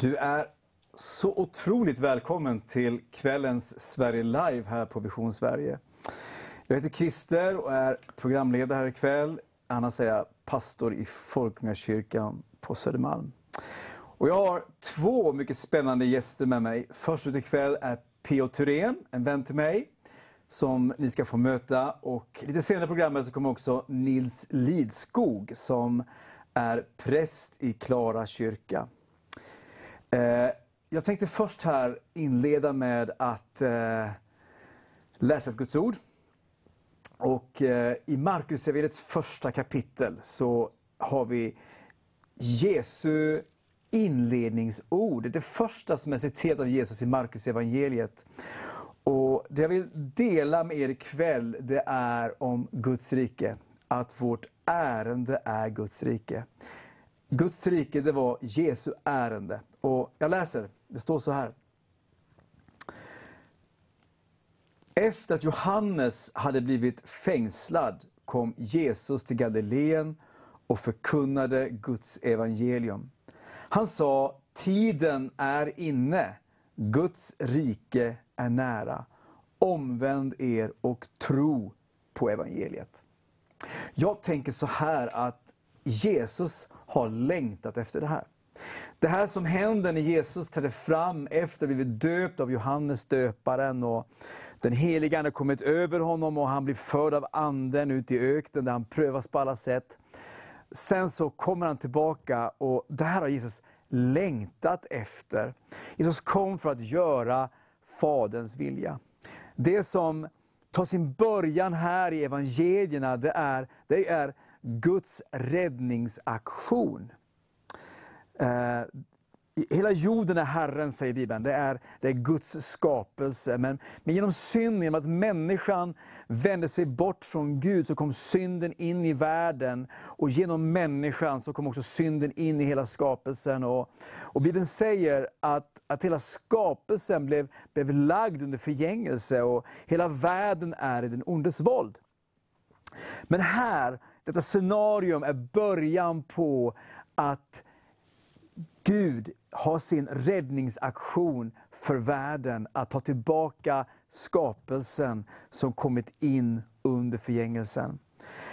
Du är så otroligt välkommen till kvällens Sverige Live här på Vision Sverige. Jag heter Christer och är programledare här ikväll. Annars är jag pastor i Folkungakyrkan på Södermalm. Och jag har två mycket spännande gäster med mig. Först ut ikväll är P.O. Thyrén, en vän till mig, som ni ska få möta. Och lite senare i programmet så kommer också Nils Lidskog, som är präst i Klara kyrka. Eh, jag tänkte först här inleda med att eh, läsa ett Guds ord. Och eh, i Markusevangeliets första kapitel så har vi Jesu inledningsord. Det första som är citerat av Jesus i Markus evangeliet. Och Det jag vill dela med er ikväll det är om Guds rike. Att vårt ärende är Guds rike. Guds rike det var Jesu ärende. Och Jag läser, det står så här. Efter att Johannes hade blivit fängslad kom Jesus till Galileen och förkunnade Guds evangelium. Han sa, tiden är inne, Guds rike är nära. Omvänd er och tro på evangeliet. Jag tänker så här att Jesus har längtat efter det här. Det här som händer när Jesus trädde fram efter att blivit döpt av Johannes döparen och den helige Ande kommit över honom och han blir förd av Anden ut i öknen där han prövas på alla sätt. Sen så kommer han tillbaka och det här har Jesus längtat efter. Jesus kom för att göra Faderns vilja. Det som tar sin början här i evangelierna, det är, det är Guds räddningsaktion. Eh, hela jorden är Herren, säger Bibeln. Det är, det är Guds skapelse. Men, men genom synden, genom att människan vände sig bort från Gud, så kom synden in i världen. Och genom människan så kom också synden in i hela skapelsen. Och, och Bibeln säger att, att hela skapelsen blev, blev lagd under förgängelse. Och hela världen är i den ondes våld. Men här, detta scenarium är början på att Gud har sin räddningsaktion för världen, att ta tillbaka skapelsen som kommit in under förgängelsen.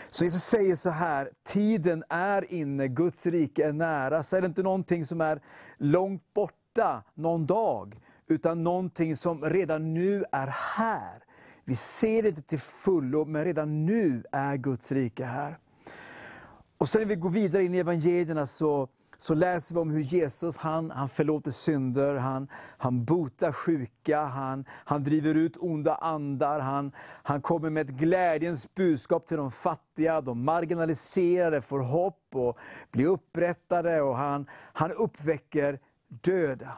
Så Jesus säger så här, tiden är inne, Guds rike är nära. Så är det inte någonting som är långt borta, någon dag, utan någonting som redan nu är här. Vi ser det inte till fullo, men redan nu är Guds rike här. Och sen när vi går vidare in i evangelierna så så läser vi om hur Jesus han, han förlåter synder, han, han botar sjuka, han, han driver ut onda andar, han, han kommer med ett glädjens budskap till de fattiga, de marginaliserade får hopp och blir upprättade och han, han uppväcker döda.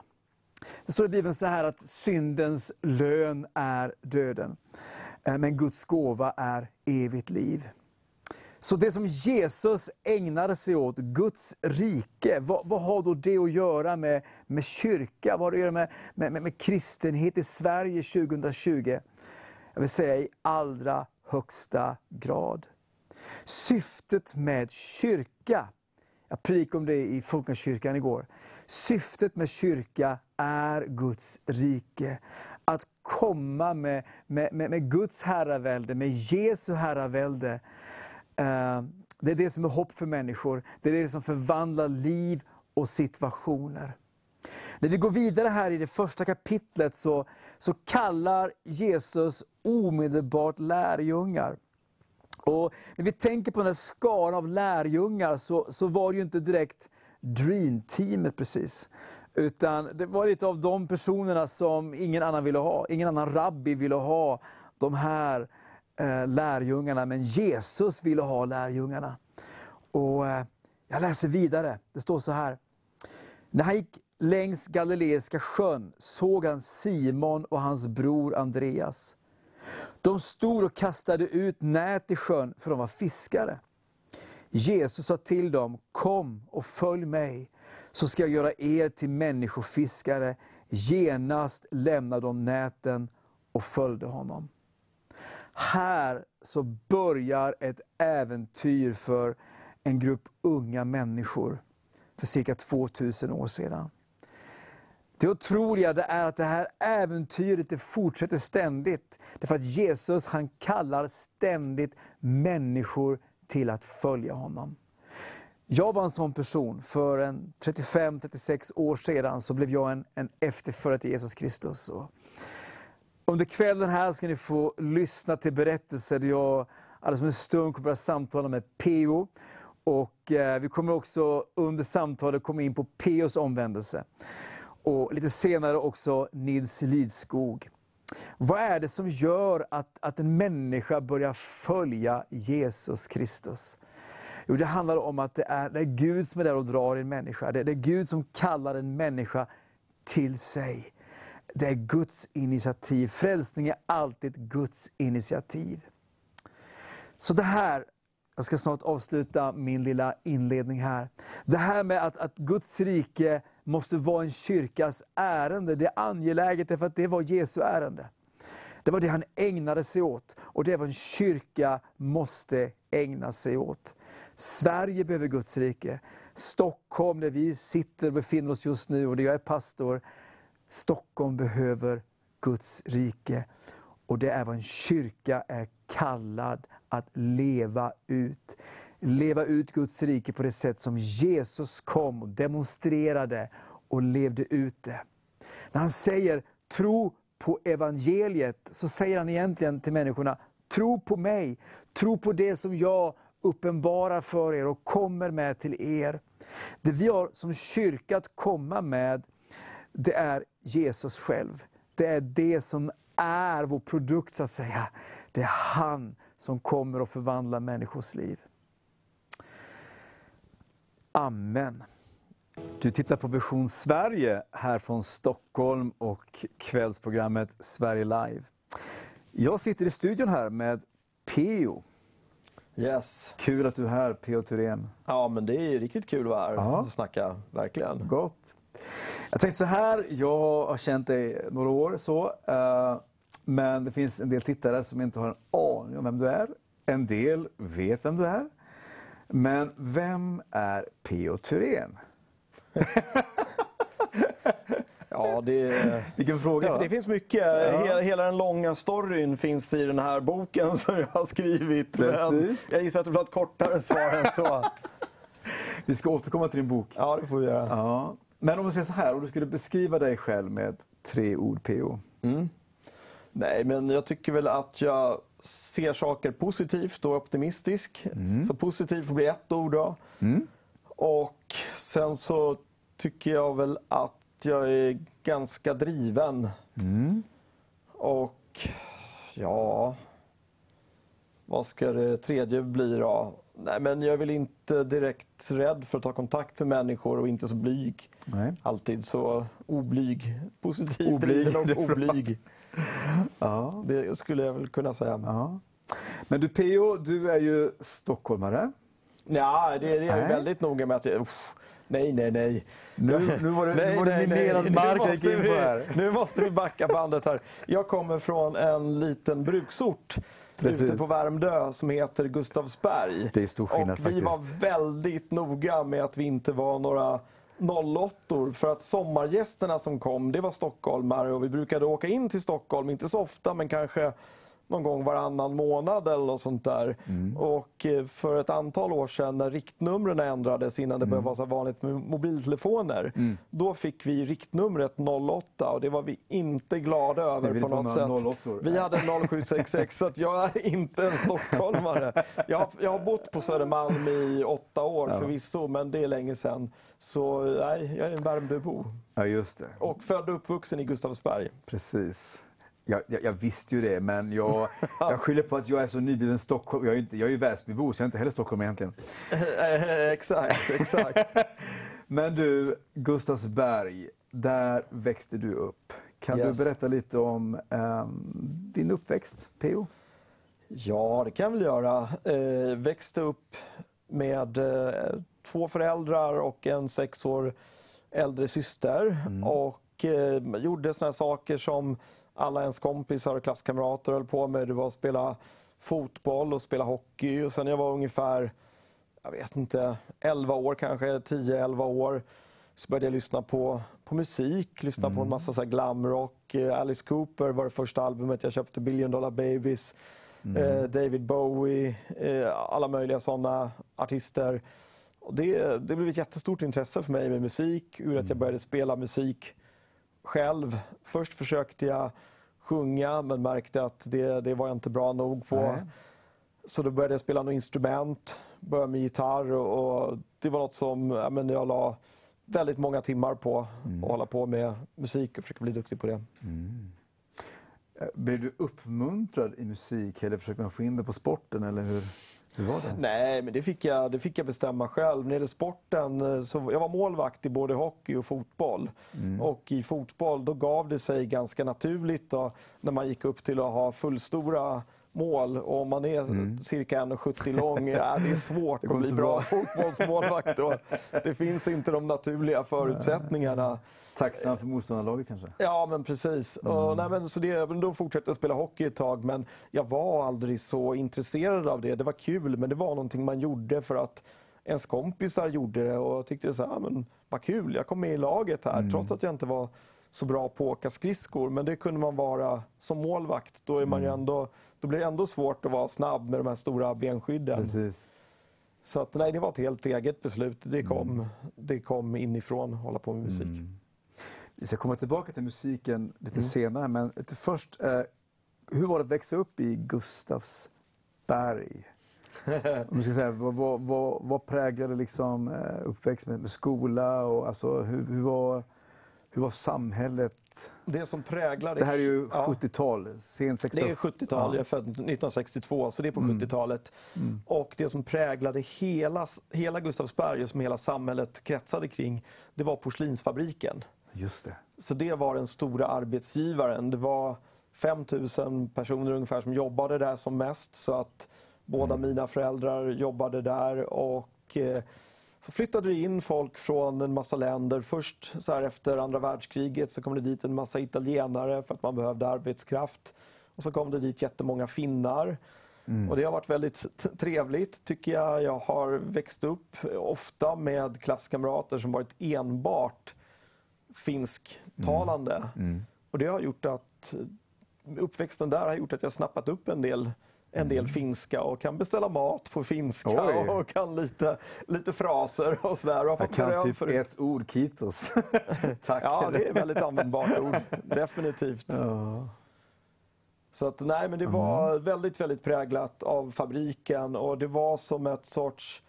Det står i Bibeln så här att syndens lön är döden, eh, men Guds gåva är evigt liv. Så det som Jesus ägnar sig åt, Guds rike, vad, vad, har då det att göra med, med kyrka? Vad har det att göra med, med, med, med kristenhet i Sverige 2020? Jag vill säga i allra högsta grad. Syftet med kyrka, jag predikade om det i Folkungakyrkan igår. Syftet med kyrka är Guds rike. Att komma med, med, med, med Guds herravälde, med Jesu herravälde. Eh, det är det som är hopp för människor. Det är det som förvandlar liv och situationer. När vi går vidare här i det första kapitlet så, så kallar Jesus omedelbart lärjungar. Och när vi tänker på den här skaran av lärjungar så, så var det ju inte direkt dreamteamet precis. Utan det var lite av de personerna som ingen annan ville ha. Ingen annan rabbi ville ha de här eh, Eh, lärjungarna, men Jesus ville ha lärjungarna. Och eh, Jag läser vidare, det står så här. När han gick längs Galileiska sjön såg han Simon och hans bror Andreas. De stod och kastade ut nät i sjön, för de var fiskare. Jesus sa till dem, kom och följ mig, så ska jag göra er till människofiskare. Genast lämnade de näten och följde honom. Här så börjar ett äventyr för en grupp unga människor för cirka 2000 år sedan. Det otroliga det är att det här äventyret det fortsätter ständigt. Därför att Jesus han kallar ständigt människor till att följa honom. Jag var en sån person. För 35-36 år sedan så blev jag en, en efterföljare till Jesus Kristus. Och under kvällen här ska ni få lyssna till berättelser där jag alldeles om en stund kommer att samtala med P.O. Och eh, vi kommer också under samtalet komma in på P.O.s omvändelse. Och lite senare också Nils Lidskog. Vad är det som gör att, att en människa börjar följa Jesus Kristus? Jo, det handlar om att det är, det är Gud som är där och drar en människa. Det är, det är Gud som kallar en människa till sig. Det är Guds initiativ. Frälsning är alltid Guds initiativ. Så det här, jag ska snart avsluta min lilla inledning här. Det här med att, att Guds rike måste vara en kyrkas ärende, det är angeläget därför att det var Jesu ärende. Det var det han ägnade sig åt och det är vad en kyrka måste ägna sig åt. Sverige behöver Guds rike. Stockholm, där vi sitter och befinner oss just nu och där jag är pastor, Stockholm behöver Guds rike. Och det är vad en kyrka är kallad att leva ut. Leva ut Guds rike på det sätt som Jesus kom och demonstrerade och levde ut det. När han säger tro på evangeliet, så säger han egentligen till människorna, tro på mig, tro på det som jag uppenbarar för er och kommer med till er. Det vi har som kyrka att komma med, det är Jesus själv. Det är det som är vår produkt så att säga. Det är han som kommer att förvandla människors liv. Amen. Du tittar på Vision Sverige här från Stockholm och kvällsprogrammet Sverige Live. Jag sitter i studion här med Peo. Yes. Kul att du är här, P.O. Thyrén. Ja, men det är riktigt kul att vara här och snacka, verkligen. Gott. Jag tänkte så här, jag har känt dig några år, så, eh, men det finns en del tittare som inte har en aning om vem du är. En del vet vem du är. Men vem är P.O. Thyrén? Ja, det, Vilken fråga. det, det finns mycket. Hela, hela den långa storyn finns i den här boken som jag har skrivit. Men jag gissar att du vill ha ett kortare svar än så. Vi ska återkomma till din bok. Ja, det får vi göra. Ja. Men om vi säger så här, om du skulle beskriva dig själv med tre ord, P.O. Nej, men jag tycker väl att jag ser saker positivt och optimistisk. Så positivt får bli ett ord då. Och sen så tycker jag väl att jag är ganska driven. Och ja, vad ska det tredje bli då? Nej, men jag är väl inte direkt rädd för att ta kontakt med människor och inte så blyg. Nej. Alltid så oblyg. Positiv, Oblyg, driven och oblyg. Ja. Det skulle jag väl kunna säga. ja. Men du P.O., du är ju stockholmare. Ja, det, det är jag Nej. väldigt noga med att jag, uff, Nej, nej, nej. Nu, nu var det, nu var det minerad Nu mark jag måste gick in på vi- här. Nu måste vi backa bandet här. Jag kommer från en liten bruksort Precis. ute på Värmdö som heter Gustavsberg. Det är stor skillnad Och vi faktiskt. var väldigt noga med att vi inte var några 08 för att sommargästerna som kom, det var stockholmare och vi brukade åka in till Stockholm, inte så ofta men kanske någon gång varannan månad eller något sånt där. Mm. Och eh, för ett antal år sedan när riktnumren ändrades innan det Mm. började vara så vanligt med mobiltelefoner. Då fick vi riktnumret 08 och det var vi inte glada över på något sätt. några 08-or? Vi hade 0766 så att jag är inte en stockholmare. Jag har, jag har bott på Södermalm i åtta år Ja. förvisso, men det är länge sedan. Så nej, jag är en Värmdöbo. Ja, just det. Och född och uppvuxen i Gustavsberg. Precis. Jag, jag, jag visste ju det, men jag, jag skyller på att jag är så nybliven Stockholm. Jag är, inte, jag är ju Väsbybo, så jag är inte heller Stockholm egentligen. exakt, exakt. Men du, Gustavsberg, där växte du upp. Kan Yes. du berätta lite om ehm, din uppväxt, P.O.? Ja, det kan jag väl göra. Eh, växte upp med eh, två föräldrar och en sex år äldre syster. Och eh, gjorde såna här saker som alla ens kompisar och klasskamrater höll på med. Det var att spela fotboll och spela hockey. Och sen när jag var ungefär, jag vet inte, 11 år kanske, 10-11 år så började jag lyssna på, på musik, lyssna Mm. på en massa så här glamrock. Eh, Alice Cooper var det första albumet jag köpte, Billion Dollar Babies. Mm. Eh, David Bowie, eh, alla möjliga sådana artister. Och det, det blev ett jättestort intresse för mig med musik, ur att Mm. jag började spela musik själv. Först försökte jag sjunga men märkte att det, det var jag inte bra nog på. Nej. Så då började jag spela något instrument, började med gitarr och, och det var något som ja, men jag la väldigt många timmar på Mm. att hålla på med musik och försöka bli duktig på det. Eh, Blev du uppmuntrad i musik eller försökte man få in det på sporten eller hur, hur var det? Nej, men det fick, jag, det fick jag bestämma själv. När det gäller sporten, eh, så jag var målvakt i både hockey och fotboll. Och i fotboll då gav det sig ganska naturligt då, när man gick upp till att ha fullstora mål. Och om man är cirka 1,70 lång, ja, det är svårt går att bli bra bra. fotbollsmålvakt. Då. Det finns inte de naturliga förutsättningarna. Tacksam för motståndarlaget kanske? Ja, men precis. Och, nej, men, så det, då fortsatte jag spela hockey ett tag, men jag var aldrig så intresserad av det. Det var kul, men det var någonting man gjorde för att ens kompisar gjorde det och jag tyckte så här, men vad kul, jag kom med i laget här, trots att jag inte var så bra på att åka skridskor. Men det kunde man vara som målvakt. Då, är man ju ändå, då blir det ändå svårt att vara snabb med de här stora benskydden. Precis. Så att, nej, det var ett helt eget beslut. Det kom, det kom inifrån, hålla på med musik. Vi ska komma tillbaka till musiken lite Mm. senare, men först, eh, hur var det att växa upp i Gustavsberg? Om du ska säga, vad, vad, vad, vad präglade liksom, eh, uppväxten med, med skola och alltså, hur, hur, var, hur var samhället? Det som präglar Det här är ju Ja. 70-tal, sent 60 Det är 70-tal, jag är född 1962, så det är på 70-talet. Och det som präglade hela, hela Gustavsberg som hela samhället kretsade kring, det var porslinsfabriken. Just det. Så det var den stora arbetsgivaren. Det var 5 000 personer ungefär som jobbade där som mest. Så att båda mina föräldrar jobbade där. Och eh, så flyttade det in folk från en massa länder. Först så här efter andra världskriget så kom det dit en massa italienare för att man behövde arbetskraft. Och så kom det dit jättemånga finnar. Och det har varit väldigt trevligt tycker jag. Jag har växt upp ofta med klasskamrater som varit enbart finsktalande. Och det har gjort att uppväxten där har gjort att jag snappat upp en del, en del finska och kan beställa mat på finska Oj. och kan lite, lite fraser och sådär. Och Jag kan typ för ett ord, kitos. Tack. Ja, det är väldigt användbart ord. Definitivt. Ja. Så att, nej, men det var väldigt, väldigt präglat av fabriken och det var som ett sorts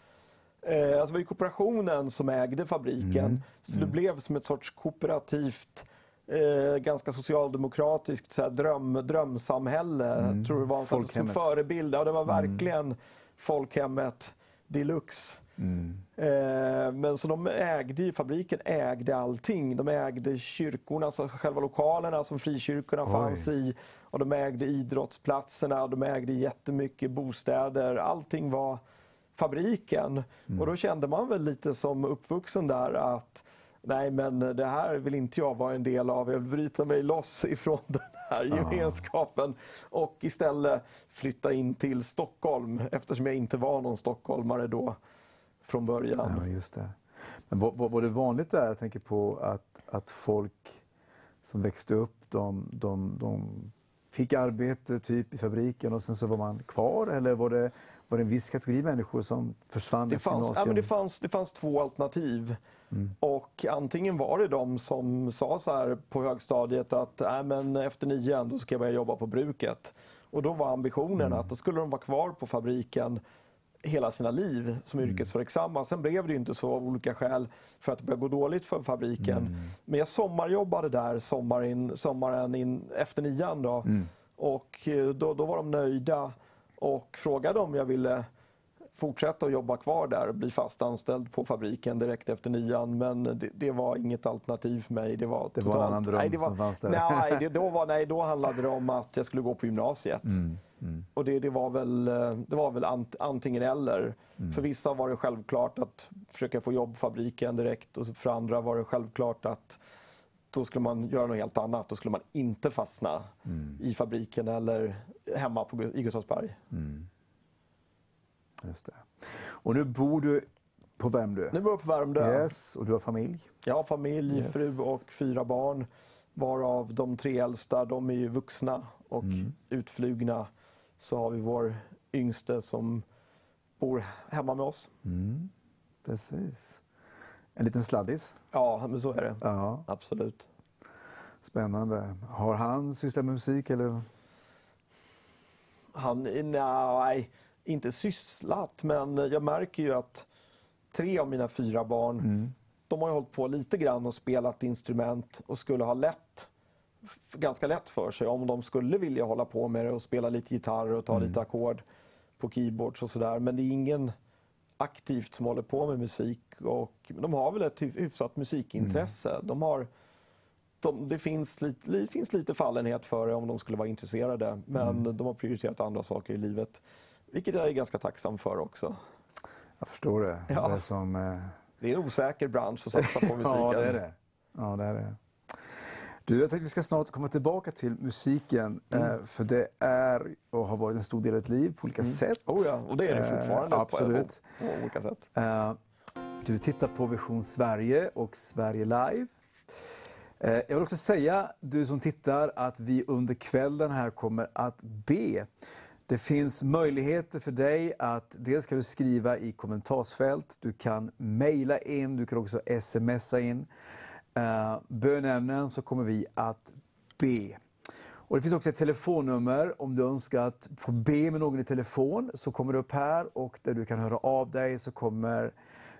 Eh, alltså det var ju kooperationen som ägde fabriken. Så det blev som ett sorts kooperativt, eh, ganska socialdemokratiskt så här, dröm, drömsamhälle. Jag tror det var en som förebild. Ja, det var verkligen folkhemmet deluxe. Eh, Men så de ägde ju, fabriken ägde allting. De ägde kyrkorna, alltså själva lokalerna som frikyrkorna Oj. fanns i. Och de ägde idrottsplatserna, de ägde jättemycket bostäder. Allting var fabriken. Och då kände man väl lite som uppvuxen där att nej men det här vill inte jag vara en del av. Jag vill bryta mig loss ifrån den här gemenskapen och istället flytta in till Stockholm eftersom jag inte var någon stockholmare då från början. Ja, just det. Men var, var, var det vanligt där, jag tänker på att, att folk som växte upp, de, de, de fick arbete typ i fabriken och sen så var man kvar? Eller var det, var det en viss kategori människor som försvann Det fanns, ja, men det, fanns, det fanns två alternativ. Och antingen var det de som sa så här på högstadiet att äh, men efter nian då ska jag börja jobba på bruket. Och då var ambitionen att då skulle de vara kvar på fabriken hela sina liv som yrkesverksamma. Sen blev det inte så av olika skäl för att det började gå dåligt för fabriken. Men jag sommarjobbade där sommaren, sommaren in, efter nian. Då. Och eh, då, då var de nöjda och frågade om jag ville fortsätta att jobba kvar där och bli fast anställd på fabriken direkt efter nian. Men det, det var inget alternativ för mig. Det var, Det var en annan dröm nej, det var, som fanns där. Nej, det, då, var, nej, då handlade det om att jag skulle gå på gymnasiet. Mm, Och det, det var väl, det var väl ant, antingen eller. Mm. För vissa var det självklart att försöka få jobb på fabriken direkt och för andra var det självklart att då skulle man göra något helt annat. Då skulle man inte fastna Mm. i fabriken eller hemma på, i Gustavsberg. Just det. Och nu bor du på Värmdö? Nu bor jag på Värmdö. Yes, och du har familj? Jag har familj, Yes. fru och fyra barn. Varav de tre äldsta, de är ju vuxna och Mm. utflugna. Så har vi vår yngste som bor hemma med oss. Mm. Precis. En liten sladdis? Ja, men så är det. Ja, Absolut. spännande. Har han sysslat med musik eller? Han, nej, inte sysslat, men jag märker ju att tre av mina fyra barn, Mm. de har ju hållit på lite grann och spelat instrument och skulle ha lätt, ganska lätt för sig om de skulle vilja hålla på med det och spela lite gitarr och ta Mm. lite ackord på keyboards och sådär. Men det är ingen aktivt som håller på med musik och de har väl ett hyf- hyfsat musikintresse. Mm. De har, de, det finns lite, li, finns lite fallenhet för det om de skulle vara intresserade. Men Mm. de har prioriterat andra saker i livet. Vilket jag är ganska tacksam för också. Jag förstår det. Ja. Det är som... Eh... Det är en osäker bransch att satsa på musiken. ja, det är det. Ja, det är det. Du, jag tänkte vi ska snart komma tillbaka till musiken. Mm. Eh, för det är och har varit en stor del av ditt liv på olika sätt. Oh ja, och det är det Eh, fortfarande absolut. På, på olika sätt. Eh, du tittar på Vision Sverige och Sverige Live. Eh, jag vill också säga, du som tittar, att vi under kvällen här kommer att be. Det finns möjligheter för dig att dels kan du skriva i kommentarsfält, du kan mejla in, du kan också smsa in eh, bönämnen så kommer vi att be. Och Det finns också ett telefonnummer om du önskar att få be med någon i telefon så kommer det upp här och där du kan höra av dig så kommer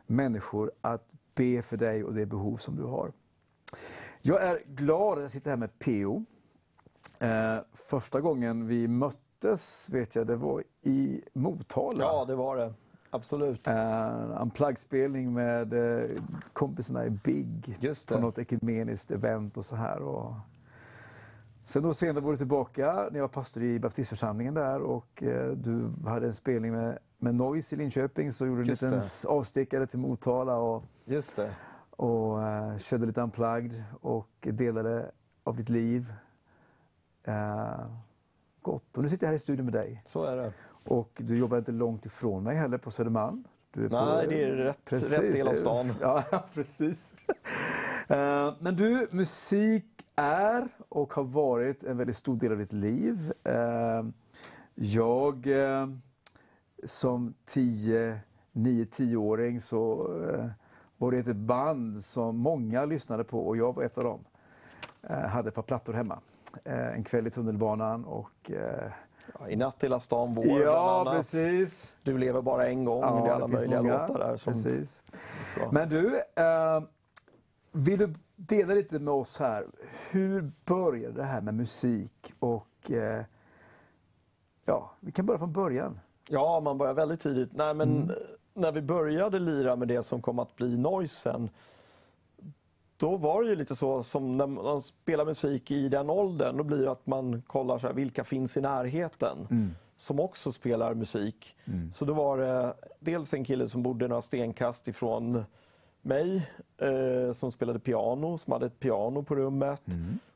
människor att be för dig och det behov som du har. Jag är glad att jag sitter här med P.O. Eh, första gången vi möttes vet jag det var i Motala. Ja, det var det. Absolut. Uh, Unplugged-spelning med eh, kompisarna i Big Just på något ekumeniskt event och så här. Och... Sen då senare var du tillbaka när jag var pastor i baptistförsamlingen där och eh, du hade en spelning med, med Noise i Linköping så gjorde du en liten det. avstickare till Motala och, Just det. och eh, körde lite Unplugged och delade av ditt liv. Eh, gott. Och nu sitter jag här i studion med dig. Så är det. Och du jobbar inte långt ifrån mig heller på Södermalm. Du på- Nej, det är rätt, Precis, rätt del av stan. Ja, precis. Eh, Men du, musik är och har varit en väldigt stor del av ditt liv. Eh, Jag eh, som 10, 9-10-åring så var det ett band som många lyssnade på och jag var ett av dem. Eh, Hade ett par plattor hemma. Eh, En kväll i tunnelbanan och eh, Ja, I natt hela stan vår Ja, precis. Du lever bara en gång. Ja, det är alla det finns möjliga många. låtar där. Som, Precis. Men du, eh, vill du dela lite med oss här. Hur började det här med musik? Och eh, ja, vi kan börja från början. Ja, man börjar väldigt tidigt. Nej, men Mm. eh, När vi började lira med det som kom att bli Noisen, då var det ju lite så som när man spelar musik i den åldern, då blir det att man kollar så här, vilka finns i närheten Mm. som också spelar musik. Så då var det dels en kille som bodde några stenkast ifrån mig eh, som spelade piano, som hade ett piano på rummet.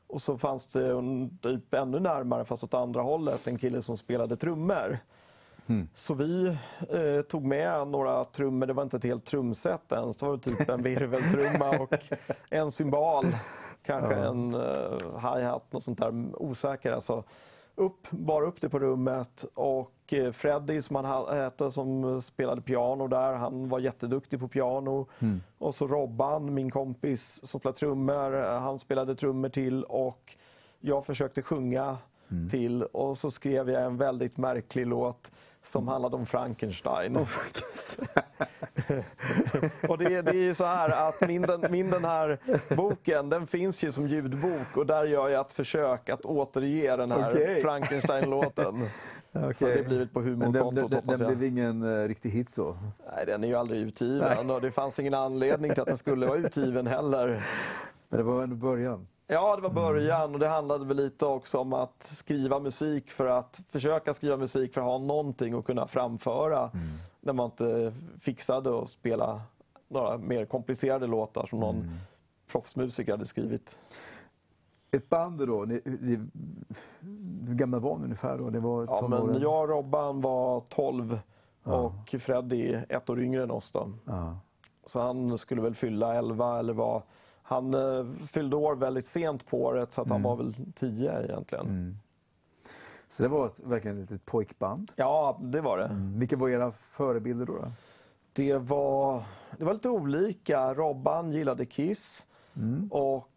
Och så fanns det en, typ ännu närmare, fast åt andra hållet, en kille som spelade trummor. Så vi eh, tog med några trummor, det var inte ett helt trumset ens, det var typ en virveltrumma och en cymbal. Kanske en uh, hi-hat, något sånt där, osäker alltså. Upp, bar upp det på rummet och eh, Freddy som han ha- hette som spelade piano där, han var jätteduktig på piano. Och så Robban, min kompis som spelar trummor, eh, han spelade trummor till och jag försökte sjunga till. Och så skrev jag en väldigt märklig låt som handlade om Frankenstein. och det, det är ju så här att min den, min den här boken, den finns ju som ljudbok och där gör jag ett försök att återge den här Okej. Frankenstein-låten. Så det blir väl på den, humorkontot den, hoppas den jag. blev ingen uh, riktig hit så? Nej, den är ju aldrig utgiven och det fanns ingen anledning till att den skulle vara utgiven heller. Men det var ändå början. Ja, det var början och det handlade väl lite också om att skriva musik för att försöka skriva musik för att ha någonting att kunna framföra när man inte fixade att spela några mer komplicerade låtar som någon proffsmusiker hade skrivit. Ett band då, ni, ni, hur gamla var ni ungefär då? Det var Ja, men jag och Robban var 12 Ja. och Freddy ett år yngre än oss. Då. Ja. Så han skulle väl fylla 11 eller vad. Han eh, fyllde år väldigt sent på året så att han var väl 10 egentligen. Så det var ett, verkligen ett litet pojkband. Ja, det var det. Mm. Vilka var era förebilder då? då? Det var, det var lite olika. Robban gillade Kiss och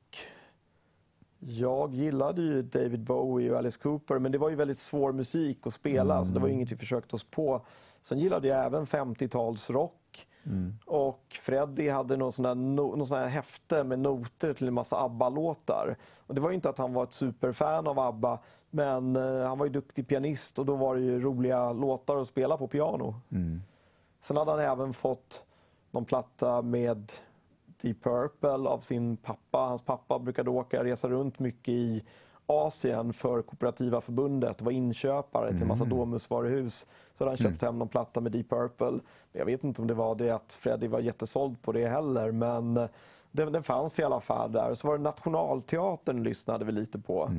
jag gillade ju David Bowie och Alice Cooper men det var ju väldigt svår musik att spela så det var ju inget vi försökte oss på. Sen gillade jag även 50-talsrock och Freddie hade någon sån, där, no, någon sån här häfte med noter till en massa ABBA-låtar. Och det var ju inte att han var ett superfan av ABBA men eh, han var ju duktig pianist och då var det ju roliga låtar att spela på piano. Sen hade han även fått någon platta med Deep Purple av sin pappa. Hans pappa brukade åka resa runt mycket i Asien för Kooperativa förbundet och var inköpare till en massa Domusvaruhus. Så hade han köpt hem någon platta med Deep Purple. Jag vet inte om det var det att Freddie var jättesåld på det heller, men den, den fanns i alla fall där. Så var det Nationalteatern lyssnade vi lite på.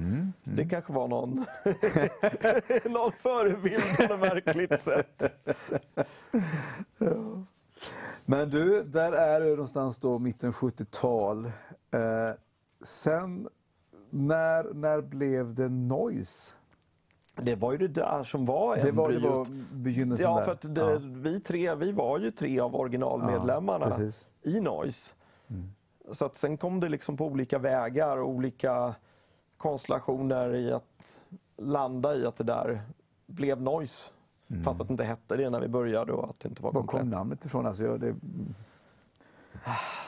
Det kanske var någon, någon förebild på något märkligt sätt. Men du, där är du någonstans då mitten 70-tal. Eh, sen, när, när blev det noise? Det var ju det där som var Det var, det var begynnelsen Ja, där. för att det, vi tre, vi var ju tre av originalmedlemmarna Ja, i Noise. Så att sen kom det liksom på olika vägar och olika konstellationer i att landa i att det där blev Noise. Fast att det inte hette det när vi började och att det inte var Var kom komplett. namnet ifrån? Alltså, jag, det,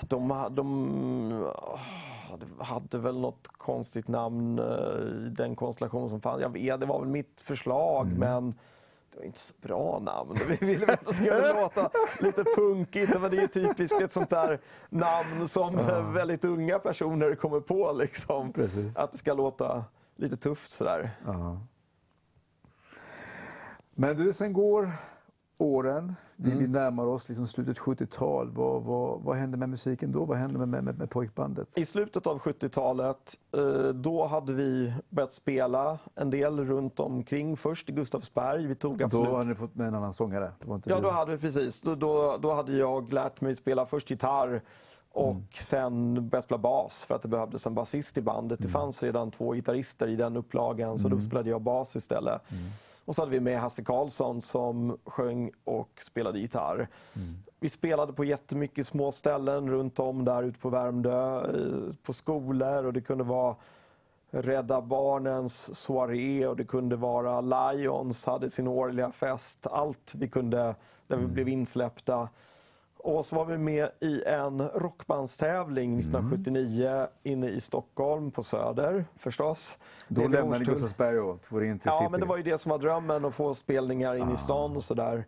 De, ha- de hade- hade väl något konstigt namn eh, i den konstellation som fanns. Jag vet, det var väl mitt förslag, men det var inte så bra namn. Vi ville väl att det skulle låta lite punkigt, men det är ju typiskt ett sånt där namn som eh, väldigt unga personer kommer på. Liksom. Precis. Att det ska låta lite tufft sådär. ja. Men du, sen går åren. Vi, vi närmar oss liksom slutet 70-tal. Vad, vad, vad hände med musiken då? Vad hände med, med, med, pojkbandet? I slutet av 70-talet, eh, då hade vi börjat spela en del runt omkring. Först i Gustavsberg. Vi tog absolut Då hade ni fått med en annan sångare? Ja, du. då hade vi precis. Då, då, då hade jag lärt mig spela först gitarr och sen började spela bas för att det behövdes en basist i bandet. Det fanns redan två gitarrister i den upplagan så då spelade jag bas istället. Och så hade vi med Hasse Karlsson som sjöng och spelade gitarr. Vi spelade på jättemycket små ställen runt om där ute på Värmdö, eh, på skolor och det kunde vara Rädda Barnens soaré och det kunde vara Lions hade sin årliga fest. Allt vi kunde, där vi blev insläppta. Och så var vi med i en rockbandstävling 1979 inne i Stockholm på Söder förstås. Då lämnade. Gustavsberg och tog in till Ja, City. men det var ju det som var drömmen, att få spelningar in i stan och sådär.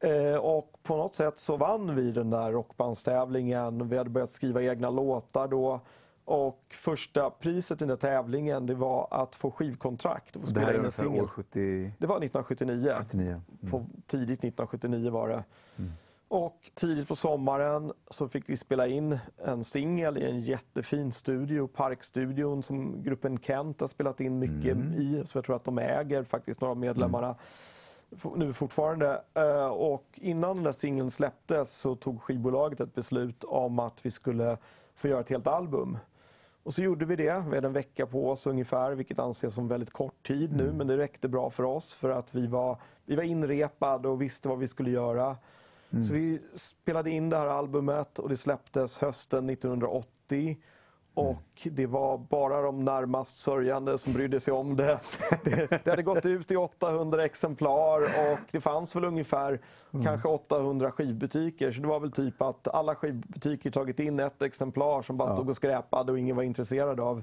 Eh, och på något sätt så vann vi den där rockbandstävlingen. Vi hade börjat skriva egna låtar då. Och första priset i den där tävlingen det var att få skivkontrakt och få det här spela är in en singel. år 70, Det var 1979. 79. På, tidigt 1979 var det. Mm. Och tidigt på sommaren så fick vi spela in en singel i en jättefin studio, Parkstudion, som gruppen Kent har spelat in mycket Mm. i. Så jag tror att de äger faktiskt några av medlemmarna f- nu fortfarande. Eh, Och innan den där singeln släpptes så tog skivbolaget ett beslut om att vi skulle få göra ett helt album. Och så gjorde vi det. Vi hade en vecka på oss ungefär, vilket anses som väldigt kort tid nu. Men det räckte bra för oss för att vi var, vi var inrepade och visste vad vi skulle göra. Så vi spelade in det här albumet och det släpptes hösten 1980. Och det var bara de närmast sörjande som brydde sig om det. Det, det hade gått ut i 800 exemplar och det fanns väl ungefär kanske 800 skivbutiker. Så det var väl typ att alla skivbutiker tagit in ett exemplar som bara stod och skräpade och ingen var intresserad av.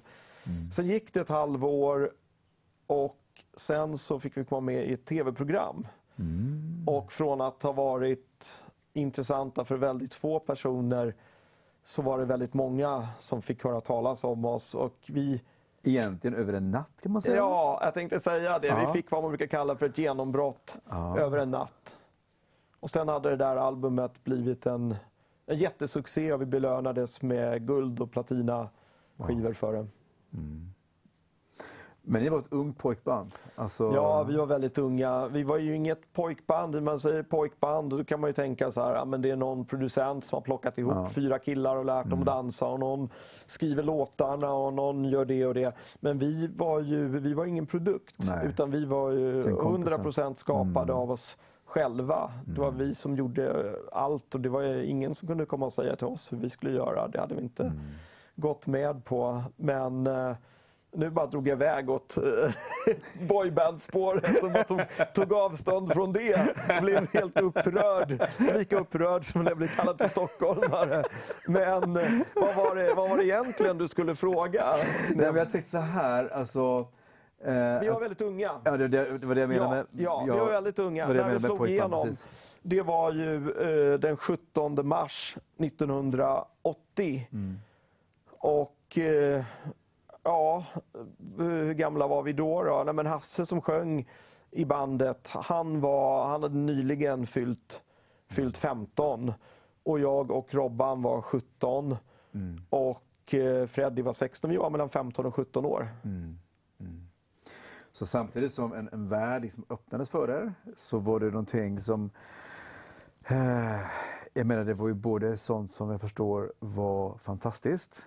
Sen gick det ett halvår och sen så fick vi komma med i ett tv-program. Och från att ha varit intressanta för väldigt få personer så var det väldigt många som fick höra talas om oss. Och vi, Egentligen över en natt kan man säga. ja, jag tänkte säga det. Ja. Vi fick vad man brukar kalla för ett genombrott Ja. över en natt. Och sen hade det där albumet blivit en, en jättesuccé och vi belönades med guld och platina skivor för det. Men ni var ett ungt pojkband? Alltså... Ja, vi var väldigt unga. Vi var ju inget pojkband. När man säger pojkband då kan man ju tänka så här, ja, men det är någon producent som har plockat ihop Ja. fyra killar och lärt Mm. dem dansa och någon skriver låtarna och någon gör det och det. Men vi var ju vi var ingen produkt, Nej. utan vi var ju Sen kompisen. 100% skapade av oss själva. Det var Mm. vi som gjorde allt och det var ju ingen som kunde komma och säga till oss hur vi skulle göra. Det hade vi inte Mm. gått med på. Men eh, nu bara drog jag iväg åt eh, boybandspåret och tog, tog avstånd från det. Jag blev helt upprörd. Lika upprörd som när jag blev kallad för stockholmare. Men eh, vad var det, vad var det egentligen du skulle fråga? Nej, men jag tänkte så här, alltså... Eh, Vi var väldigt unga. Ja, det, det, var det jag menade Ja, med... ja, vi var väldigt unga. det var det jag När med slog igenom, precis. det var ju eh, den 17 mars 1980. Mm. Och eh, ja, hur gamla var vi då? då? Nej, men Hasse som sjöng i bandet, han, var, han hade nyligen fyllt, fyllt 15. Och jag och Robban var 17. Mm. Och eh, Freddy var 16. Vi var mellan 15 och 17 år. Mm. Så samtidigt som en, en värld liksom öppnades för er så var det någonting som... Eh, jag menar, det var ju både sånt som jag förstår var fantastiskt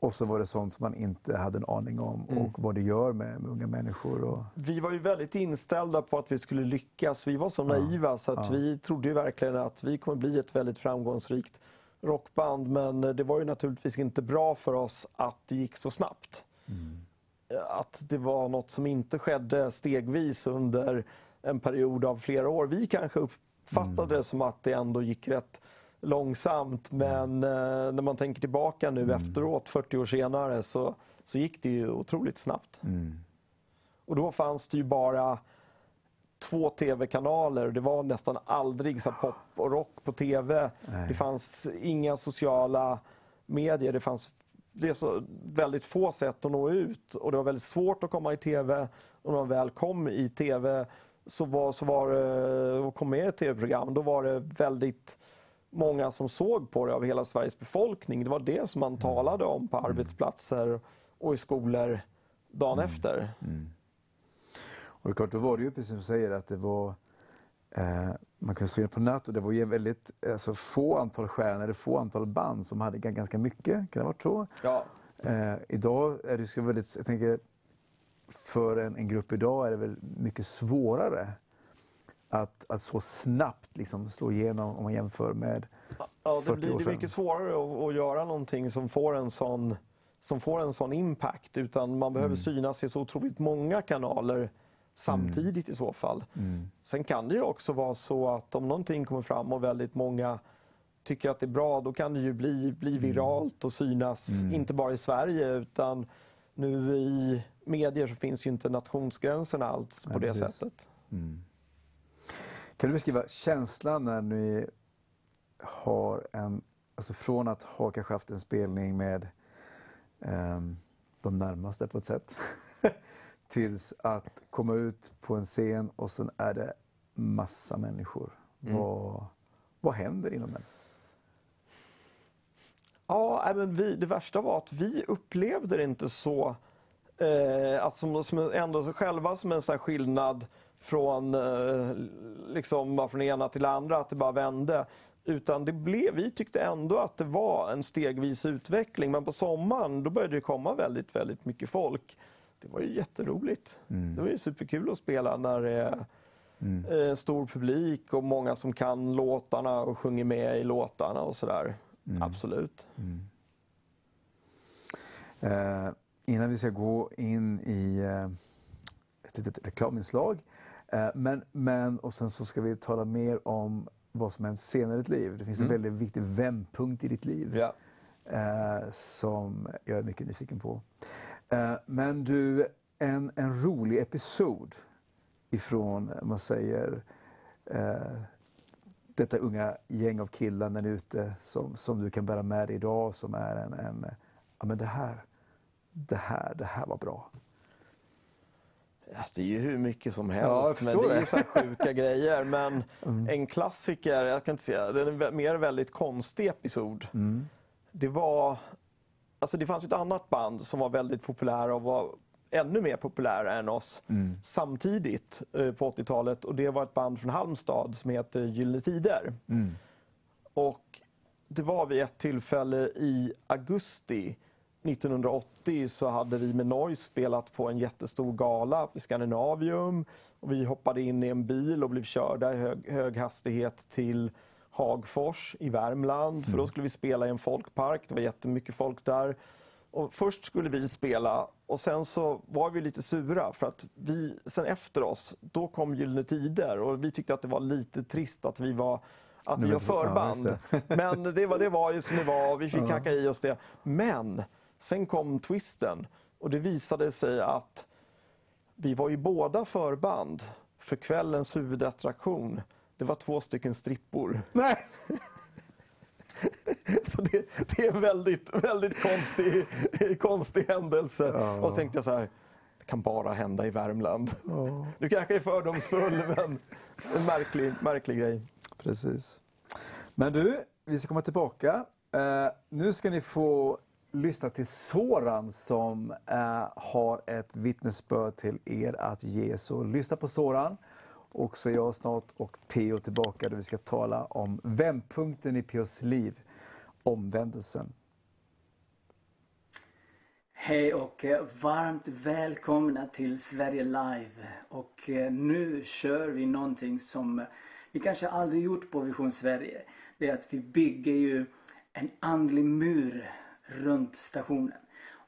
och så var det sånt som man inte hade en aning om Mm. och vad det gör med, med unga människor. Och, Vi var ju väldigt inställda på att vi skulle lyckas. Vi var så naiva så att ja. vi trodde ju verkligen att vi kommer bli ett väldigt framgångsrikt rockband. Men det var ju naturligtvis inte bra för oss att det gick så snabbt. Att det var något som inte skedde stegvis under en period av flera år. Vi kanske uppfattade det som att det ändå gick rätt långsamt. Men eh, när man tänker tillbaka nu efteråt, 40 år senare, så, så gick det ju otroligt snabbt. mm. Och då fanns det ju bara två tv-kanaler. Det var nästan aldrig så pop och rock på tv. Nej. Det fanns inga sociala medier. Det fanns det är så väldigt få sätt att nå ut och det var väldigt svårt att komma i tv. Och när man väl kom i tv så var, så var det, och kom med i tv-program, då var det väldigt många som såg på det av hela Sveriges befolkning. Det var det som man talade om på arbetsplatser och i skolor dagen efter. Och det är klart, då var det ju precis som du säger att det var eh, man kunde in på nät och det var ju väldigt alltså, få antal stjärnor, få antal band som hade ganska mycket. Kan det ha varit så? Ja. Eh, idag är det så väldigt, jag tänker för en, en grupp idag är det väl mycket svårare att, att så snabbt liksom slå igenom om man jämför med Ja, det 40 blir år det sedan. mycket svårare att, att göra någonting som får en sån som får en sån impact. Utan man behöver synas i så otroligt många kanaler samtidigt i så fall. Sen kan det ju också vara så att om någonting kommer fram och väldigt många tycker att det är bra, då kan det ju bli, bli viralt och synas, inte bara i Sverige utan nu i medier så finns ju inte nationsgränserna alls på Nej, det precis. sättet. Kan du beskriva känslan när ni har en, alltså från att ha kanske haft en spelning med ehm, de närmaste på ett sätt, tills att komma ut på en scen och sen är det massa människor. Vad, vad händer inom den? Ja, men vi, det värsta var att vi upplevde det inte så, eh, alltså som, som ändå själva som en sån här skillnad från, eh, liksom, från det ena till det andra, att det bara vände. Utan det blev, vi tyckte ändå att det var en stegvis utveckling. Men på sommaren då började det komma väldigt, väldigt mycket folk. Det var ju jätteroligt. Det var ju superkul att spela när det är eh, stor publik och många som kan låtarna och sjunger med i låtarna och sådär. Absolut. Eh, innan vi ska gå in i eh, ett litet reklaminslag. Eh, men, men, och sen så ska vi tala mer om vad som hänt senare i ditt liv. Det finns en väldigt viktig vändpunkt i ditt liv Ja. eh, som jag är mycket nyfiken på. Eh, men du, en, en rolig episod ifrån, man säger, eh, detta unga gäng av killar när ni är ute som, som du kan bära med dig idag som är en, en ja men det här, det här, det här var bra. Ja, det är ju hur mycket som Ja, helst, jag men förstår det är det. så sjuka grejer. Men en klassiker, jag kan inte säga, det är en mer väldigt konstig episod. Det var, alltså det fanns ett annat band som var väldigt populära och var ännu mer populära än oss samtidigt eh, på 80-talet. Och det var ett band från Halmstad som heter Gyllene Tider. Och det var vid ett tillfälle i augusti 1980 så hade vi med Noise spelat på en jättestor gala vid Scandinavium. Och vi hoppade in i en bil och blev körda i hög, hög hastighet till Hagfors i Värmland. För då skulle vi spela i en folkpark. Det var jättemycket folk där. Och först skulle vi spela och sen så var vi lite sura för att vi, sen efter oss, då kom Gyllene Tider och vi tyckte att det var lite trist att vi var att vi var förband. ja, Men det var, det var ju som det var och vi fick hacka i oss det. Men sen kom twisten och det visade sig att vi var ju båda förband för kvällens huvudattraktion. Det var två stycken strippor. Nej! Så det, det är en väldigt, väldigt konstig, konstig händelse. Ja. Och tänkte jag så här, det kan bara hända i Värmland. Du kanske är fördomsfull, men en märklig, märklig grej. Precis. Men du, vi ska komma tillbaka. Eh, nu ska ni få lyssna till Soran som eh, har ett vittnesbörd till er att ge. Så lyssna på Soran. Och så är jag snart och P.O. tillbaka där vi ska tala om vändpunkten i P.O.s liv, omvändelsen. Hej och eh, varmt välkomna till Sverige Live. Och eh, nu kör vi någonting som vi kanske aldrig gjort på Vision Sverige. Det är att vi bygger ju en andlig mur runt stationen.